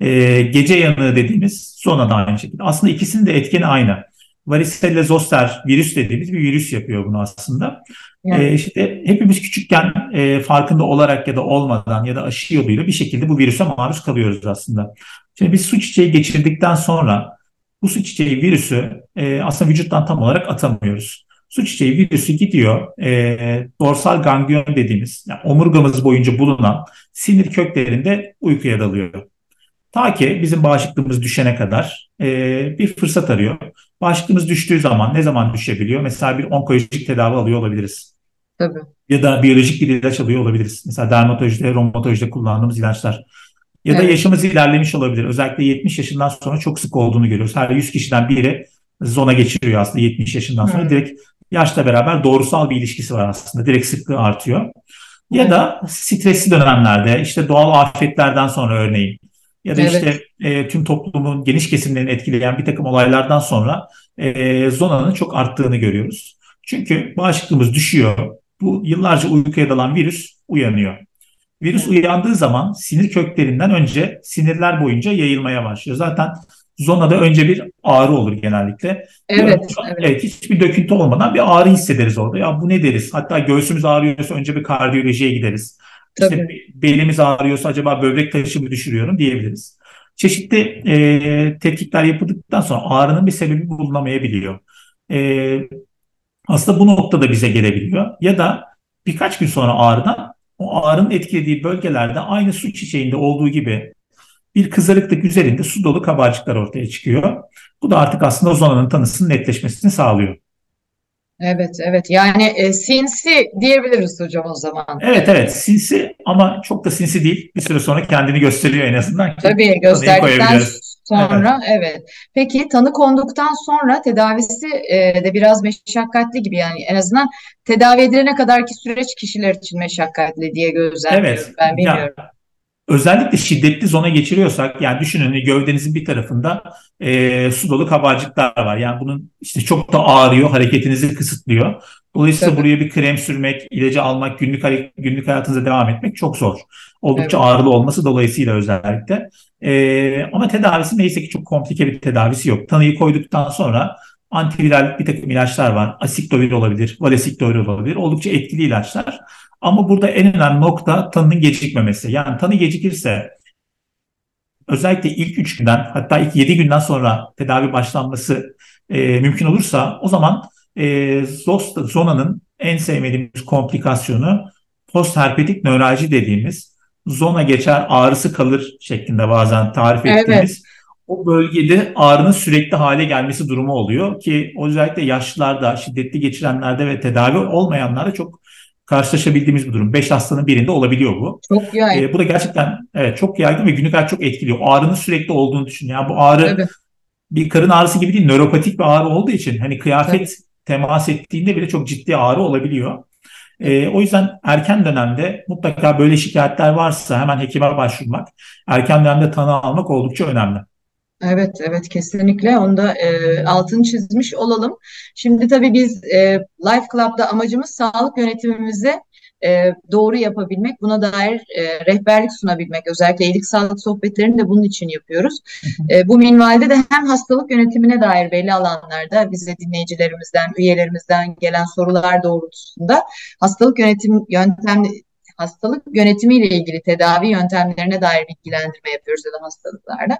E, gece yanığı dediğimiz zona da aynı şekilde. Aslında ikisinin de etkeni aynı. Varicella zoster virüs dediğimiz bir virüs yapıyor bunu aslında. Yani. E, işte hepimiz küçükken e, farkında olarak ya da olmadan ya da aşı yoluyla bir şekilde bu virüse maruz kalıyoruz aslında. Şimdi biz su çiçeği geçirdikten sonra bu su çiçeği virüsü e, aslında vücuttan tam olarak atamıyoruz. Su çiçeği virüsü gidiyor e, dorsal ganglion dediğimiz yani omurgamız boyunca bulunan sinir köklerinde uykuya dalıyor. Ta ki bizim bağışıklığımız düşene kadar e, bir fırsat arıyor. Bağışıklığımız düştüğü zaman ne zaman düşebiliyor? Mesela bir onkolojik tedavi alıyor olabiliriz. Tabii. Ya da biyolojik bir ilaç alıyor olabiliriz. Mesela dermatolojide, romatolojide kullandığımız ilaçlar. Ya da evet. yaşımız ilerlemiş olabilir. Özellikle 70 yaşından sonra çok sık olduğunu görüyoruz. Her 100 kişiden biri zona geçiriyor aslında 70 yaşından sonra. Hmm. Direkt yaşla beraber doğrusal bir ilişkisi var aslında. Direkt sıklığı artıyor. Ya da stresli dönemlerde işte doğal afetlerden sonra örneğin ya da evet. işte e, tüm toplumun geniş kesimlerini etkileyen bir takım olaylardan sonra e, zonanın çok arttığını görüyoruz. Çünkü bağışıklığımız düşüyor. Bu yıllarca uykuya dalan virüs uyanıyor. Virüs uyandığı zaman sinir köklerinden önce sinirler boyunca yayılmaya başlıyor. Zaten zonada önce bir ağrı olur genellikle. Evet, evet. evet. Hiçbir döküntü olmadan bir ağrı hissederiz orada. Ya bu ne deriz? Hatta göğsümüz ağrıyorsa önce bir kardiyolojiye gideriz. İşte belimiz ağrıyorsa acaba böbrek taşı mı düşürüyorum diyebiliriz. Çeşitli e, tetkikler yapıldıktan sonra ağrının bir sebebi bulunamayabiliyor. E, aslında bu noktada bize gelebiliyor. Ya da birkaç gün sonra ağrıdan o ağrının etkilediği bölgelerde aynı su çiçeğinde olduğu gibi bir kızarıklık üzerinde su dolu kabarcıklar ortaya çıkıyor. Bu da artık aslında ozonanın tanısının netleşmesini sağlıyor. Evet, evet. Yani e, sinsi diyebiliriz hocam o zaman. Evet, evet. Sinsi ama çok da sinsi değil. Bir süre sonra kendini gösteriyor en azından. Tabii gösterdikten sonra evet. evet. Peki tanı konduktan sonra tedavisi e, de biraz meşakkatli gibi yani en azından tedavi edilene kadarki süreç kişiler için meşakkatli diye gözlemliyorum. Evet. Ben bilmiyorum. Ya, Özellikle şiddetli zona geçiriyorsak yani düşünün gövdenizin bir tarafında e, su dolu kabarcıklar var. Yani bunun işte çok da ağrıyor, hareketinizi kısıtlıyor. Dolayısıyla Tabii. buraya bir krem sürmek, ilacı almak, günlük günlük hayatınıza devam etmek çok zor. Oldukça evet. ağrılı olması dolayısıyla özellikle. E, ama tedavisi neyse ki çok komplike bir tedavisi yok. Tanıyı koyduktan sonra antiviral bir takım ilaçlar var. Asiklovir olabilir, valesiklovir olabilir. Oldukça etkili ilaçlar. Ama burada en önemli nokta tanının gecikmemesi. Yani tanı gecikirse özellikle ilk 3 günden hatta ilk 7 günden sonra tedavi başlanması e, mümkün olursa o zaman e, zonanın en sevmediğimiz komplikasyonu postherpetik nöralji dediğimiz zona geçer ağrısı kalır şeklinde bazen tarif ettiğimiz evet. o bölgede ağrının sürekli hale gelmesi durumu oluyor ki özellikle yaşlılarda, şiddetli geçirenlerde ve tedavi olmayanlarda çok karşılaşabildiğimiz bir durum. Beş hastanın birinde olabiliyor bu. Çok yaygın. E, bu da gerçekten evet, çok yaygın ve günlük hayat çok etkiliyor. Ağrının sürekli olduğunu düşün. Yani bu ağrı Tabii. bir karın ağrısı gibi değil, nöropatik bir ağrı olduğu için hani kıyafet Tabii. temas ettiğinde bile çok ciddi ağrı olabiliyor. E, o yüzden erken dönemde mutlaka böyle şikayetler varsa hemen hekime başvurmak, erken dönemde tanı almak oldukça önemli. Evet, evet kesinlikle. Onda e, altını çizmiş olalım. Şimdi tabii biz e, Life Club'da amacımız sağlık yönetimimizi e, doğru yapabilmek, buna dair e, rehberlik sunabilmek. Özellikle iyilik sağlık sohbetlerini de bunun için yapıyoruz. E, bu minvalde de hem hastalık yönetimine dair belli alanlarda bize dinleyicilerimizden, üyelerimizden gelen sorular doğrultusunda hastalık yönetim yöntem hastalık yönetimiyle ilgili tedavi yöntemlerine dair bilgilendirme yapıyoruz ya da hastalıklarda.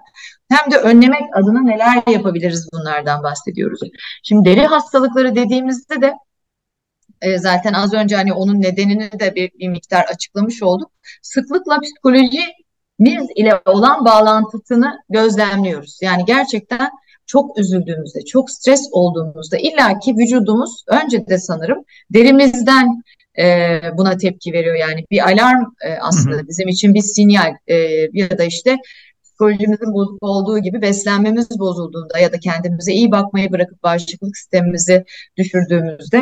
Hem de önlemek adına neler yapabiliriz bunlardan bahsediyoruz. Şimdi deri hastalıkları dediğimizde de e, zaten az önce hani onun nedenini de bir, bir miktar açıklamış olduk. Sıklıkla psikoloji ile olan bağlantısını gözlemliyoruz. Yani gerçekten çok üzüldüğümüzde, çok stres olduğumuzda illaki vücudumuz önce de sanırım derimizden e, buna tepki veriyor. Yani bir alarm e, aslında hı hı. bizim için bir sinyal e, ya da işte psikolojimizin bozuk olduğu gibi beslenmemiz bozulduğunda ya da kendimize iyi bakmayı bırakıp bağışıklık sistemimizi düşürdüğümüzde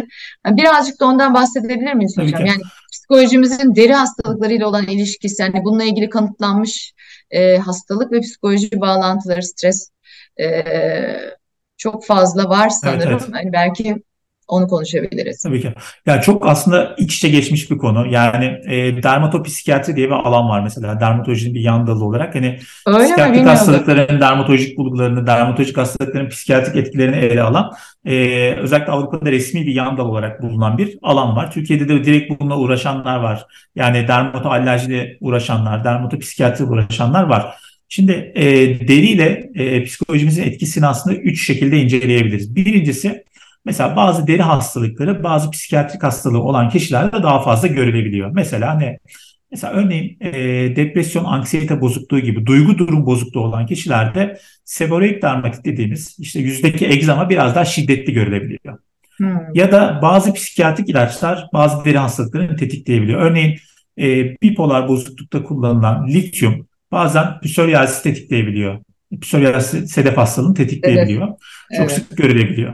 yani birazcık da ondan bahsedebilir miyiz Tabii hocam? ki. Yani psikolojimizin deri hastalıklarıyla olan ilişkisi yani bununla ilgili kanıtlanmış e, hastalık ve psikoloji bağlantıları stres e, çok fazla var Evet, sanırım. evet. Hani belki onu konuşabiliriz. Tabii ki. Ya çok aslında iç içe geçmiş bir konu. Yani e, dermatopsikiyatri diye bir alan var mesela. Dermatolojinin bir yan dalı olarak. Hani Öyle mi? psikiyatrik Bilmiyordum. hastalıkların dermatolojik bulgularını, dermatolojik hastalıkların psikiyatrik etkilerini ele alan e, özellikle Avrupa'da resmi bir yan dal olarak bulunan bir alan var. Türkiye'de de direkt bununla uğraşanlar var. Yani dermatoalerjiyle uğraşanlar, dermatopsikiyatriyle uğraşanlar var. Şimdi e, deriyle e, psikolojimizin etkisini aslında üç şekilde inceleyebiliriz. Birincisi Mesela bazı deri hastalıkları bazı psikiyatrik hastalığı olan kişilerde daha fazla görülebiliyor. Mesela ne? Mesela örneğin e, depresyon, anksiyete bozukluğu gibi duygu durum bozukluğu olan kişilerde seboroid dermatit dediğimiz işte yüzdeki egzama biraz daha şiddetli görülebiliyor. Hmm. Ya da bazı psikiyatrik ilaçlar bazı deri hastalıklarını tetikleyebiliyor. Örneğin e, bipolar bozuklukta kullanılan lityum bazen psoriasis tetikleyebiliyor. Psoriasis sedef hastalığını tetikleyebiliyor. Çok Evet. sık görülebiliyor.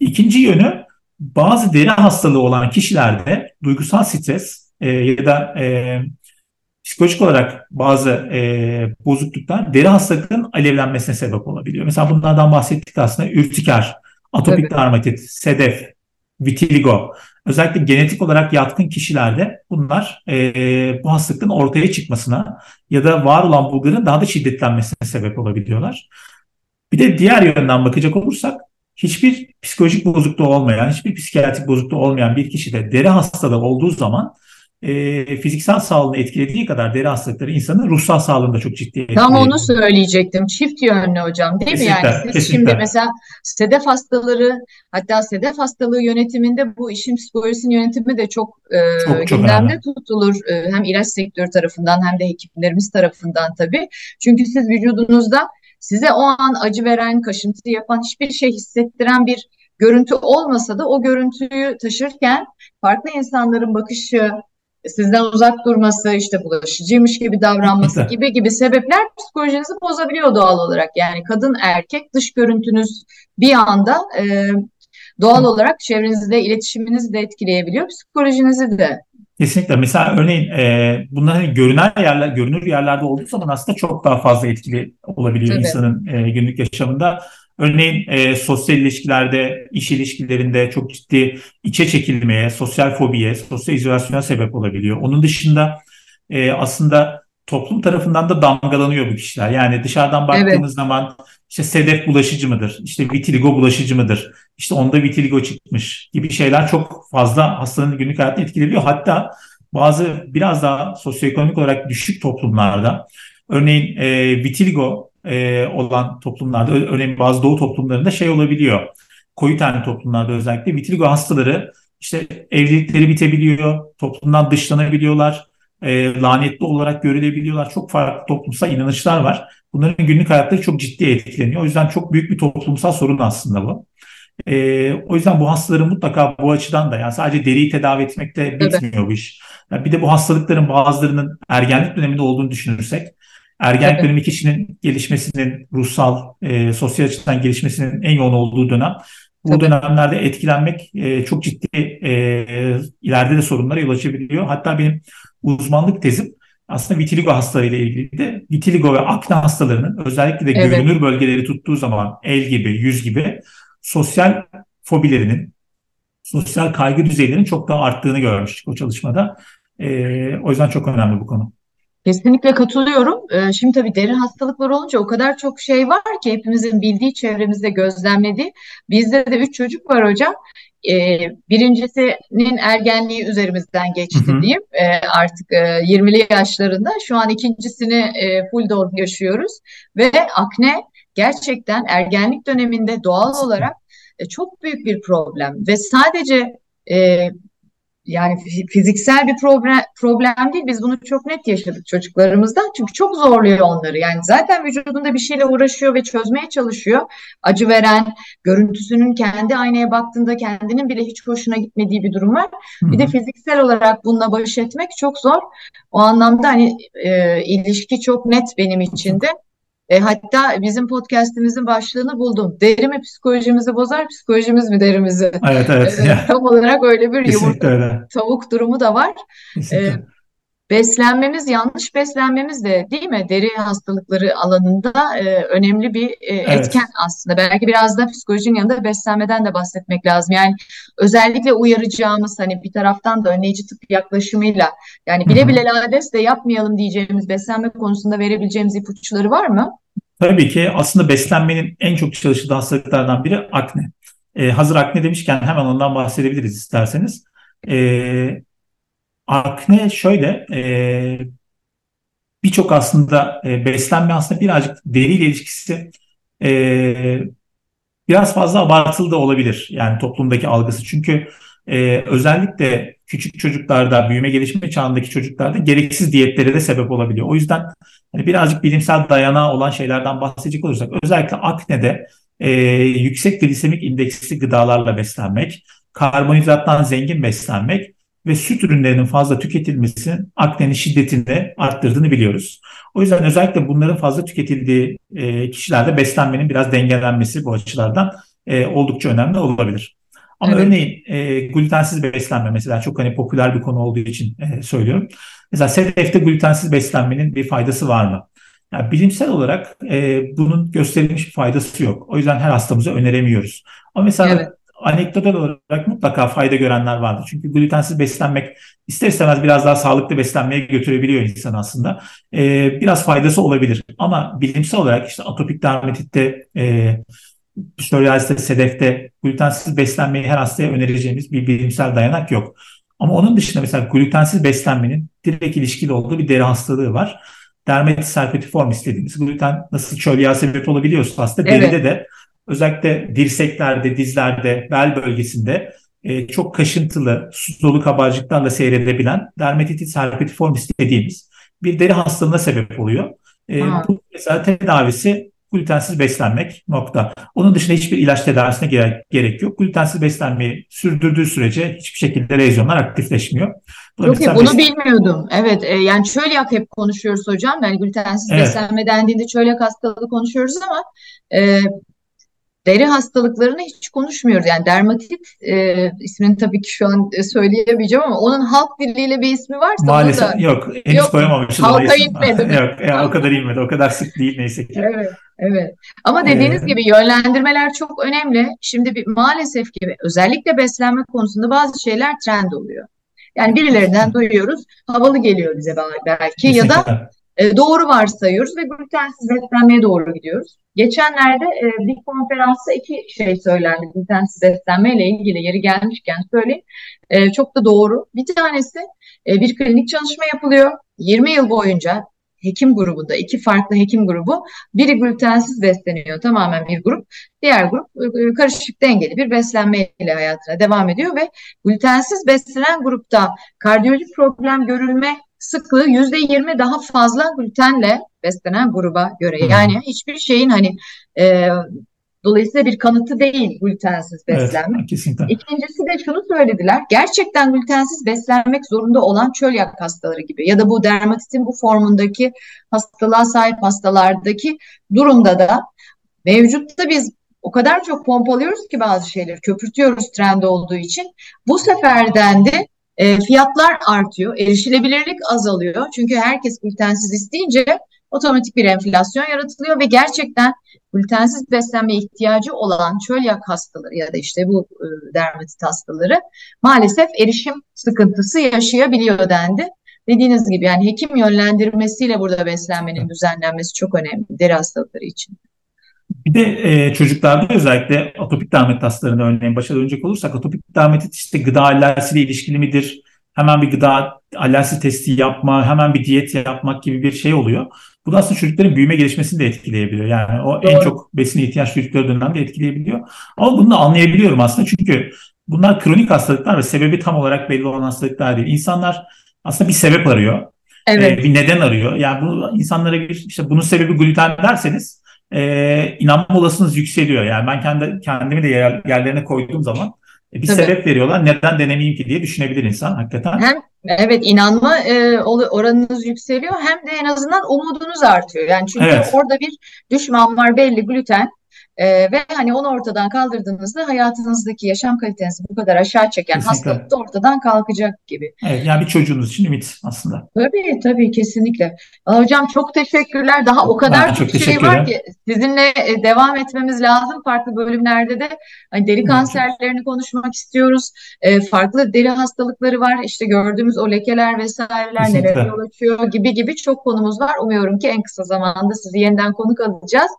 İkinci yönü bazı deri hastalığı olan kişilerde duygusal stres e, ya da e, psikolojik olarak bazı e, bozukluklar deri hastalıklarının alevlenmesine sebep olabiliyor. Mesela bunlardan bahsettik aslında ürtiker, atopik Tabii. dermatit, sedef, vitiligo. Özellikle genetik olarak yatkın kişilerde bunlar e, bu hastalıkların ortaya çıkmasına ya da var olan bulguların daha da şiddetlenmesine sebep olabiliyorlar. Bir de diğer yönden bakacak olursak hiçbir psikolojik bozukluğu olmayan, hiçbir psikiyatrik bozukluğu olmayan bir kişide deri hastalığı olduğu zaman e, fiziksel sağlığını etkilediği kadar deri hastalıkları insanın ruhsal sağlığını da çok ciddi Tam onu söyleyecektim. Çift yönlü hocam değil mi? Yani Kesinlikle, siz kesinlikle. şimdi mesela sedef hastaları hatta sedef hastalığı yönetiminde bu işin psikolojisinin yönetimi de çok e, Çok çok gündemde önemli. tutulur. E, hem ilaç sektörü tarafından hem de hekimlerimiz tarafından tabii. Çünkü siz vücudunuzda size o an acı veren, kaşıntı yapan, hiçbir şey hissettiren bir görüntü olmasa da o görüntüyü taşırken farklı insanların bakışı, sizden uzak durması, işte bulaşıcıymış gibi davranması gibi gibi sebepler psikolojinizi bozabiliyor doğal olarak. Yani kadın erkek dış görüntünüz bir anda e, doğal olarak çevrenizde iletişiminizi de etkileyebiliyor, psikolojinizi de. Kesinlikle. Mesela örneğin e, bunlar hani görünen yerler, görünür yerlerde olduğu zaman aslında çok daha fazla etkili olabiliyor Tabii. insanın e, günlük yaşamında. Örneğin e, sosyal ilişkilerde, iş ilişkilerinde çok ciddi içe çekilmeye, sosyal fobiye, sosyal izolasyona sebep olabiliyor. Onun dışında e, aslında toplum tarafından da damgalanıyor bu kişiler. Yani dışarıdan Evet. baktığımız zaman işte sedef bulaşıcı mıdır? İşte vitiligo bulaşıcı mıdır? İşte onda vitiligo çıkmış gibi şeyler çok fazla hastanın günlük hayatını etkiliyor. Hatta bazı biraz daha sosyoekonomik olarak düşük toplumlarda örneğin e, vitiligo e, olan toplumlarda örneğin bazı doğu toplumlarında şey olabiliyor. Koyu tenli toplumlarda özellikle vitiligo hastaları işte evlilikleri bitebiliyor, toplumdan dışlanabiliyorlar, e, lanetli olarak görülebiliyorlar. Çok farklı toplumsal inanışlar var. Bunların günlük hayatları çok ciddi etkileniyor. O yüzden çok büyük bir toplumsal sorun aslında bu. Ee, o yüzden bu hastaların mutlaka bu açıdan da yani sadece deriyi tedavi etmekte bitmiyor bu iş. Yani bir de bu hastalıkların bazılarının ergenlik döneminde olduğunu düşünürsek ergenlik Tabii. dönemi kişinin gelişmesinin ruhsal, e, sosyal açıdan gelişmesinin en yoğun olduğu dönem. Bu dönemlerde etkilenmek e, çok ciddi e, ileride de sorunlara yol açabiliyor. Hatta benim uzmanlık tezim aslında vitiligo hastalarıyla ilgili de vitiligo ve akne hastalarının özellikle de Evet. görünür bölgeleri tuttuğu zaman el gibi, yüz gibi sosyal fobilerinin, sosyal kaygı düzeylerinin çok daha arttığını görmüştük o çalışmada. Ee, o yüzden çok önemli bu konu. Kesinlikle katılıyorum. Ee, Şimdi tabii deri hastalıkları olunca o kadar çok şey var ki hepimizin bildiği, çevremizde gözlemlediği. Bizde de üç çocuk var hocam. Ee, birincisinin ergenliği üzerimizden geçti hı. diyeyim. Ee, artık e, 20'li yaşlarında. Şu an ikincisini e, full dose yaşıyoruz. Ve akne gerçekten ergenlik döneminde doğal olarak e, çok büyük bir problem. Ve sadece e, yani fi- fiziksel bir problem problem değil. Biz bunu çok net yaşadık çocuklarımızdan. Çünkü çok zorluyor onları. Yani zaten vücudunda bir şeyle uğraşıyor ve çözmeye çalışıyor. Acı veren, görüntüsünün kendi aynaya baktığında kendinin bile hiç hoşuna gitmediği bir durum var. Hı Bir de fiziksel olarak bununla baş etmek çok zor. O anlamda hani e, ilişki çok net benim için de. E, hatta bizim podcastimizin başlığını buldum. Deri mi psikolojimizi bozar, psikolojimiz mi derimizi? Evet, evet. E, tam olarak öyle bir Kesinlikle yumurta öyle. tavuk durumu da var. E, Kesinlikle. Beslenmemiz, yanlış beslenmemiz de değil mi? Deri hastalıkları alanında e, önemli bir e, etken Evet. aslında. Belki biraz da psikolojinin yanında beslenmeden de bahsetmek lazım. Yani özellikle uyaracağımız hani bir taraftan da önleyici tıp yaklaşımıyla yani bile bile lades de yapmayalım diyeceğimiz beslenme konusunda verebileceğimiz ipuçları var mı? Tabii ki aslında beslenmenin en çok çalıştığı hastalıklardan biri akne. Ee, hazır akne demişken hemen ondan bahsedebiliriz isterseniz. Ee, akne şöyle, e, birçok aslında e, beslenme aslında birazcık deriyle ilişkisi e, biraz fazla abartılı da olabilir yani toplumdaki algısı. Çünkü e, özellikle küçük çocuklarda, büyüme gelişme çağındaki çocuklarda gereksiz diyetlere de sebep olabiliyor. O yüzden hani birazcık bilimsel dayanağı olan şeylerden bahsedecek olursak özellikle aknede e, yüksek glisemik indeksli gıdalarla beslenmek, karbonhidrattan zengin beslenmek ve süt ürünlerinin fazla tüketilmesinin aknenin şiddetini arttırdığını biliyoruz. O yüzden özellikle bunların fazla tüketildiği e, kişilerde beslenmenin biraz dengelenmesi bu açılardan e, oldukça önemli olabilir. Ama Evet. örneğin e, glutensiz beslenme mesela çok hani popüler bir konu olduğu için e, söylüyorum. Mesela SEDEF'te glutensiz beslenmenin bir faydası var mı? Yani bilimsel olarak e, bunun gösterilmiş bir faydası yok. O yüzden her hastamıza öneremiyoruz. Ama mesela Evet. Anekdotal olarak mutlaka fayda görenler vardır. Çünkü glutensiz beslenmek ister istemez biraz daha sağlıklı beslenmeye götürebiliyor insan aslında. E, biraz faydası olabilir. Ama bilimsel olarak işte atopik dermatitte, e, psoriasiste, sedefte glutensiz beslenmeyi her hastaya önereceğimiz bir bilimsel dayanak yok. Ama onun dışında mesela glutensiz beslenmenin direkt ilişkili olduğu bir deri hastalığı var. Dermatitis herpetiformis dediğimiz gluten nasıl çöl yağı sebep olabiliyorsa hasta Evet. deride de özellikle dirseklerde, dizlerde, bel bölgesinde e, çok kaşıntılı, su dolu kabarcıklarla seyredebilen dermatitis herpetiformis dediğimiz bir deri hastalığına sebep oluyor. E, Ha. bu mesela tedavisi glutensiz beslenmek nokta. Onun dışında hiçbir ilaç tedavisine gerek, gerek yok. Glutensiz beslenmeyi sürdürdüğü sürece hiçbir şekilde lezyonlar aktifleşmiyor. Bu da iyi, mesela bunu bes- bilmiyordum. Evet, e, yani çölyak hep konuşuyoruz hocam. Yani glutensiz Evet. beslenme dendiğinde çölyak hastalığı konuşuyoruz ama e, deri hastalıklarını hiç konuşmuyoruz. Yani dermatit e, ismini tabii ki şu an e, söyleyemeyeceğim ama onun halk diliyle bir ismi varsa Maalesef da yok. Henüz yok koyamamışız Halka inmedi? Yok, yani o kadar inmedi. O kadar sık değil neyse ki. Evet, evet. Ama dediğiniz Ee, gibi yönlendirmeler çok önemli. Şimdi bir, maalesef ki özellikle beslenme konusunda bazı şeyler trend oluyor. Yani birilerinden duyuyoruz, havalı geliyor bize belki ya da kesinlikle. E, doğru varsayıyoruz ve glutensiz beslenmeye doğru gidiyoruz. Geçenlerde e, bir konferansta iki şey söylendi glutensiz beslenmeyle ilgili yeri gelmişken söyleyeyim. E, çok da doğru. Bir tanesi e, bir klinik çalışma yapılıyor. 20 yıl boyunca hekim grubunda iki farklı hekim grubu biri glutensiz besleniyor tamamen bir grup. Diğer grup e, karışık dengeli bir beslenmeyle hayatına devam ediyor ve glutensiz beslenen grupta kardiyolojik problem görülme sıklığı yüzde yirmi daha fazla glutenle beslenen gruba göre. Yani hiçbir şeyin hani e, dolayısıyla bir kanıtı değil glutensiz Evet, beslenme. kesinlikle. İkincisi de şunu söylediler. Gerçekten glutensiz beslenmek zorunda olan çölyak hastaları gibi ya da bu dermatitin bu formundaki hastalığa sahip hastalardaki durumda da mevcutta biz o kadar çok pompalıyoruz ki bazı şeyleri köpürtüyoruz trend olduğu için. Bu seferden de e, fiyatlar artıyor, erişilebilirlik azalıyor. Çünkü herkes glutensiz isteyince otomatik bir enflasyon yaratılıyor ve gerçekten glutensiz beslenmeye ihtiyacı olan çölyak hastaları ya da işte bu e, dermatit hastaları maalesef erişim sıkıntısı yaşayabiliyor dendi. Dediğiniz gibi yani hekim yönlendirmesiyle burada beslenmenin düzenlenmesi çok önemli deri hastalıkları için. Bir de e, çocuklarda özellikle atopik dermatit hastalarına örneğin başa dönecek olursak atopik dermatit işte gıda alerjisiyle ilişkili midir? Hemen bir gıda alerjisi testi yapma, hemen bir diyet yapmak gibi bir şey oluyor. Bu da aslında çocukların büyüme gelişmesini de etkileyebiliyor. Yani o en çok besine ihtiyaç duydukları dönemde etkileyebiliyor. Ama bunu da anlayabiliyorum aslında çünkü bunlar kronik hastalıklar ve sebebi tam olarak belli olan hastalıklar değil. İnsanlar aslında bir sebep arıyor. Evet. e, bir neden arıyor. Yani bu insanlara bir işte bunun sebebi gluten derseniz e, inanma olasılığınız yükseliyor. Yani ben kendi kendimi de yer, yerlerine koyduğum zaman E, bir Tabii. sebep veriyorlar. Neden denemeyeyim ki diye düşünebilir insan hakikaten. Hem evet inanma e, oranınız yükseliyor hem de en azından umudunuz artıyor. Yani çünkü evet. orada bir düşman var belli gluten. Ee, ve hani onu ortadan kaldırdığınızda hayatınızdaki yaşam kalitenizi bu kadar aşağı çeken Kesinlikle. hastalık da ortadan kalkacak gibi. Evet, yani bir çocuğunuz için ümit aslında. Tabii tabii kesinlikle. Hocam çok teşekkürler. Daha o kadar çok, çok şey var ki sizinle e, devam etmemiz lazım. Farklı bölümlerde de hani deri kanserlerini konuşmak istiyoruz. E, farklı deri hastalıkları var. İşte gördüğümüz o lekeler vesaireler Kesinlikle. nelere yol açıyor gibi gibi çok konumuz var. Umuyorum ki en kısa zamanda sizi yeniden konuk alacağız.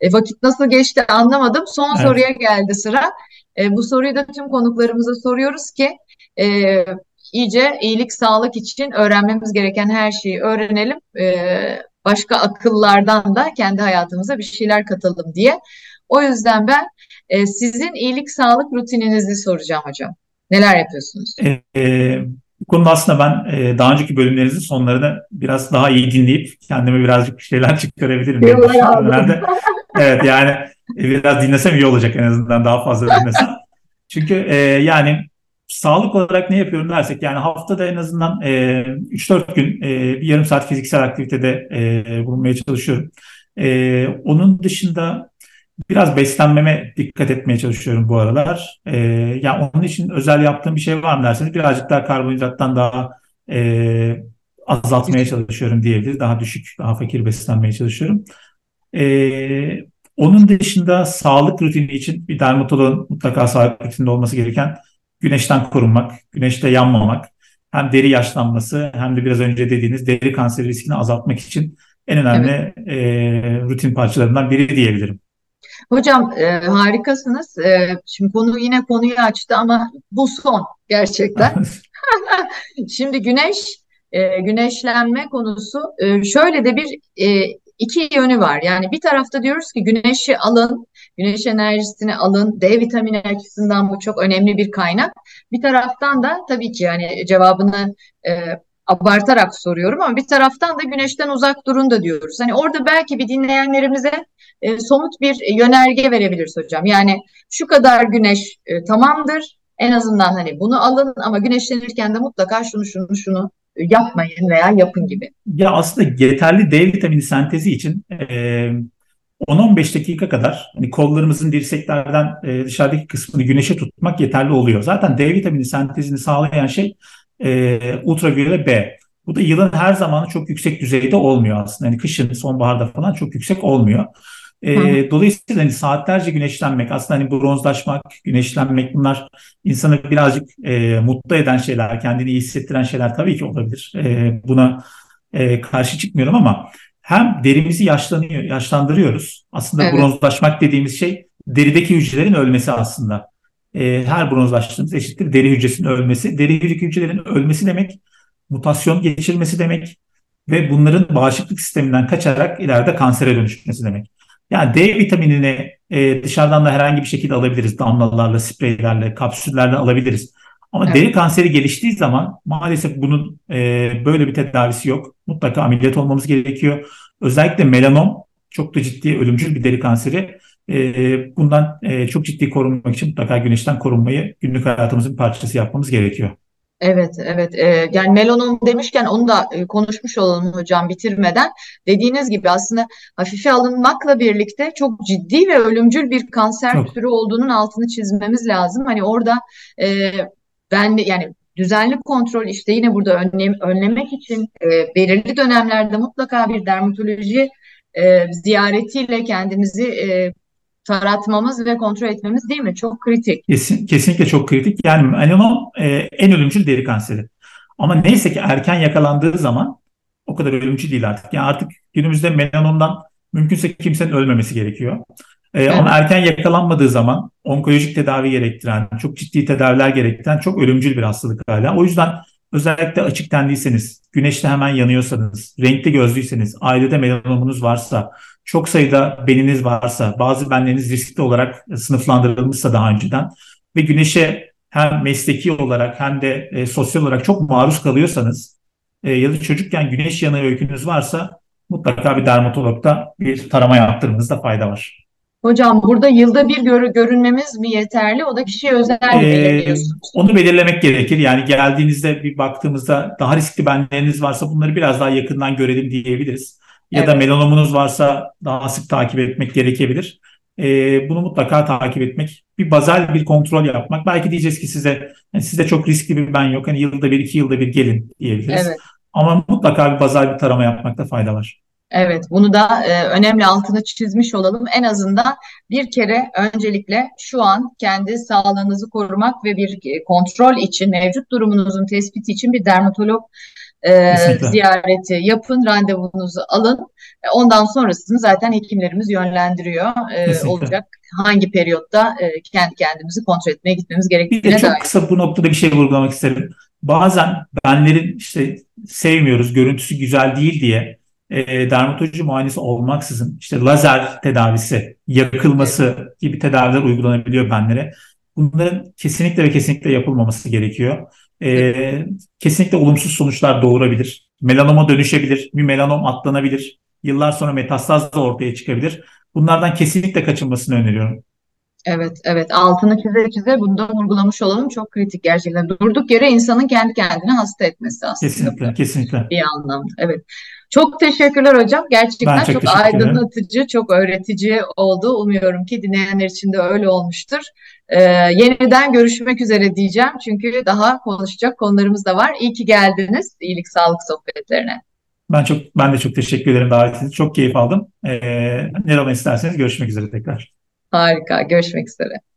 E, vakit nasıl geçti anlamadım. Son evet. soruya geldi sıra. E, bu soruyu da tüm konuklarımıza soruyoruz ki e, iyice iyilik, sağlık için öğrenmemiz gereken her şeyi öğrenelim. E, başka akıllardan da kendi hayatımıza bir şeyler katalım diye. O yüzden ben e, sizin iyilik, sağlık rutininizi soracağım hocam. Neler yapıyorsunuz? E, e, bu konuda aslında ben e, daha önceki bölümlerinizin sonlarını biraz daha iyi dinleyip kendime birazcık şeyler çıkarabilirim. Evet yani e, biraz dinlesem iyi olacak en azından daha fazla dinlesem. Çünkü e, yani sağlık olarak ne yapıyorum dersek yani haftada en azından e, 3-4 gün e, bir yarım saat fiziksel aktivitede e, bulunmaya çalışıyorum. E, onun dışında biraz beslenmeme dikkat etmeye çalışıyorum bu aralar. E, yani onun için özel yaptığım bir şey var mı derseniz birazcık daha karbonhidrattan daha e, azaltmaya çalışıyorum diyebiliriz. Daha düşük, daha fakir beslenmeye çalışıyorum. E, onun dışında sağlık rutini için bir dermatologun mutlaka sağlık rutininde olması gereken güneşten korunmak, güneşte yanmamak, hem deri yaşlanması hem de biraz önce dediğiniz deri kanseri riskini azaltmak için en önemli evet. e, rutin parçalarından biri diyebilirim. Hocam e, harikasınız. E, şimdi konu yine konuyu açtı ama bu son gerçekten. şimdi güneş, e, güneşlenme konusu e, şöyle de bir e, iki yönü var. Yani bir tarafta diyoruz ki güneşi alın, güneş enerjisini alın. D vitamini açısından bu çok önemli bir kaynak. Bir taraftan da tabii ki yani cevabını e, abartarak soruyorum ama bir taraftan da güneşten uzak durun da diyoruz. Hani orada belki bir dinleyenlerimize e, somut bir yönerge verebiliriz hocam. Yani şu kadar güneş e, tamamdır. En azından hani bunu alın ama güneşlenirken de mutlaka şunu şunu şunu yapmayın veya yapın gibi. Ya aslında yeterli D vitamini sentezi için e, 10-15 dakika kadar hani kollarımızın dirseklerden e, dışarıdaki kısmını güneşe tutmak yeterli oluyor. Zaten D vitamini sentezini sağlayan şey e, ultraviyole B. Bu da yılın her zamanı çok yüksek düzeyde olmuyor aslında. Yani kışın, sonbaharda falan çok yüksek olmuyor. E, dolayısıyla hani saatlerce güneşlenmek, aslında hani bronzlaşmak, güneşlenmek bunlar insanı birazcık e, mutlu eden şeyler, kendini iyi hissettiren şeyler tabii ki olabilir. E, buna e, karşı çıkmıyorum ama hem derimizi yaşlanıyor, yaşlandırıyoruz. Aslında evet. bronzlaşmak dediğimiz şey derideki hücrelerin ölmesi aslında. E, her bronzlaştığımız eşittir deri hücresinin ölmesi. Deri hücrelerin ölmesi demek mutasyon geçirmesi demek ve bunların bağışıklık sisteminden kaçarak ileride kansere dönüşmesi demek. Yani D vitaminini e, dışarıdan da herhangi bir şekilde alabiliriz. Damlalarla, spreylerle, kapsüllerle alabiliriz. Ama evet. deri kanseri geliştiği zaman maalesef bunun e, böyle bir tedavisi yok. Mutlaka ameliyat olmamız gerekiyor. Özellikle melanom çok da ciddi ölümcül bir deri kanseri. E, bundan e, çok ciddi korunmak için mutlaka güneşten korunmayı günlük hayatımızın parçası yapmamız gerekiyor. Evet, evet. Ee, yani melanom demişken onu da e, konuşmuş olalım hocam bitirmeden. Dediğiniz gibi aslında hafife alınmakla birlikte çok ciddi ve ölümcül bir kanser Çok. türü olduğunun altını çizmemiz lazım. Hani orada e, ben yani düzenli kontrol işte yine burada önlem, önlemek için e, belirli dönemlerde mutlaka bir dermatoloji e, ziyaretiyle kendimizi e, taratmamız ve kontrol etmemiz değil mi? Çok kritik. Kesin, kesinlikle çok kritik. Yani melanom e, en ölümcül deri kanseri. Ama neyse ki erken yakalandığı zaman o kadar ölümcül değil artık. Yani artık günümüzde melanomdan mümkünse kimsenin ölmemesi gerekiyor. E, evet. Ama erken yakalanmadığı zaman onkolojik tedavi gerektiren, çok ciddi tedaviler gerektiren çok ölümcül bir hastalık hala. O yüzden özellikle açık tendiyseniz, güneşte hemen yanıyorsanız, renkli gözlüyseniz, ailede melanomunuz varsa, çok sayıda beniniz varsa, bazı benleriniz riskli olarak sınıflandırılmışsa daha önceden ve güneşe hem mesleki olarak hem de e, sosyal olarak çok maruz kalıyorsanız e, ya da çocukken güneş yanığı öykünüz varsa mutlaka bir dermatologda bir tarama yaptırmanızda fayda var. Hocam burada yılda bir gör görünmemiz mi yeterli? O da kişiye özel mi Ee, belirliyorsunuz? onu belirlemek gerekir. Yani geldiğinizde bir baktığımızda daha riskli benleriniz varsa bunları biraz daha yakından görelim diyebiliriz. Ya da Evet, melanomunuz varsa daha sık takip etmek gerekebilir. Ee, bunu mutlaka takip etmek, bir bazal bir kontrol yapmak. Belki diyeceğiz ki size, yani sizde çok riskli bir ben yok. Hani yılda bir, iki yılda bir gelin diyebiliriz. evet. Ama mutlaka bir bazal bir tarama yapmakta fayda var. Evet, bunu da e, önemli altını çizmiş olalım. En azından bir kere öncelikle şu an kendi sağlığınızı korumak ve bir e, kontrol için, mevcut durumunuzun tespiti için bir dermatolog e, ziyareti yapın, randevunuzu alın. E, Ondan sonrasını zaten hekimlerimiz yönlendiriyor. E, Kesinlikle. olacak hangi periyotta e, kendi kendimizi kontrol etmeye gitmemiz Bir de gerektiğine çok dair. kısa bu noktada bir şey vurgulamak isterim. Bazen benlerin işte sevmiyoruz, görüntüsü güzel değil diye e, dermatoloji muayenesi olmaksızın işte lazer tedavisi, Evet, yakılması gibi tedaviler uygulanabiliyor benlere. Bunların kesinlikle ve kesinlikle yapılmaması gerekiyor. E, kesinlikle olumsuz sonuçlar doğurabilir. Melanoma dönüşebilir, bir melanom atlanabilir. Yıllar sonra metastaz da ortaya çıkabilir. Bunlardan kesinlikle kaçınmasını öneriyorum. evet, evet. Altını çize çize bunu da vurgulamış olalım. Çok kritik gerçekten. Durduk yere insanın kendi kendine hasta etmesi aslında Kesinlikle, kesinlikle. Bir anlamda. Evet. Çok teşekkürler hocam. Ben Gerçekten çok çok aydınlatıcı, çok öğretici oldu. Umuyorum ki dinleyenler için de öyle olmuştur. Ee, yeniden görüşmek üzere diyeceğim. Çünkü daha konuşacak konularımız da var. İyi ki geldiniz iyilik sağlık sohbetlerine. Ben çok ben de çok teşekkür ederim davetiniz. Çok keyif aldım. Ee, ne zaman isterseniz görüşmek üzere tekrar. Harika. Görüşmek üzere.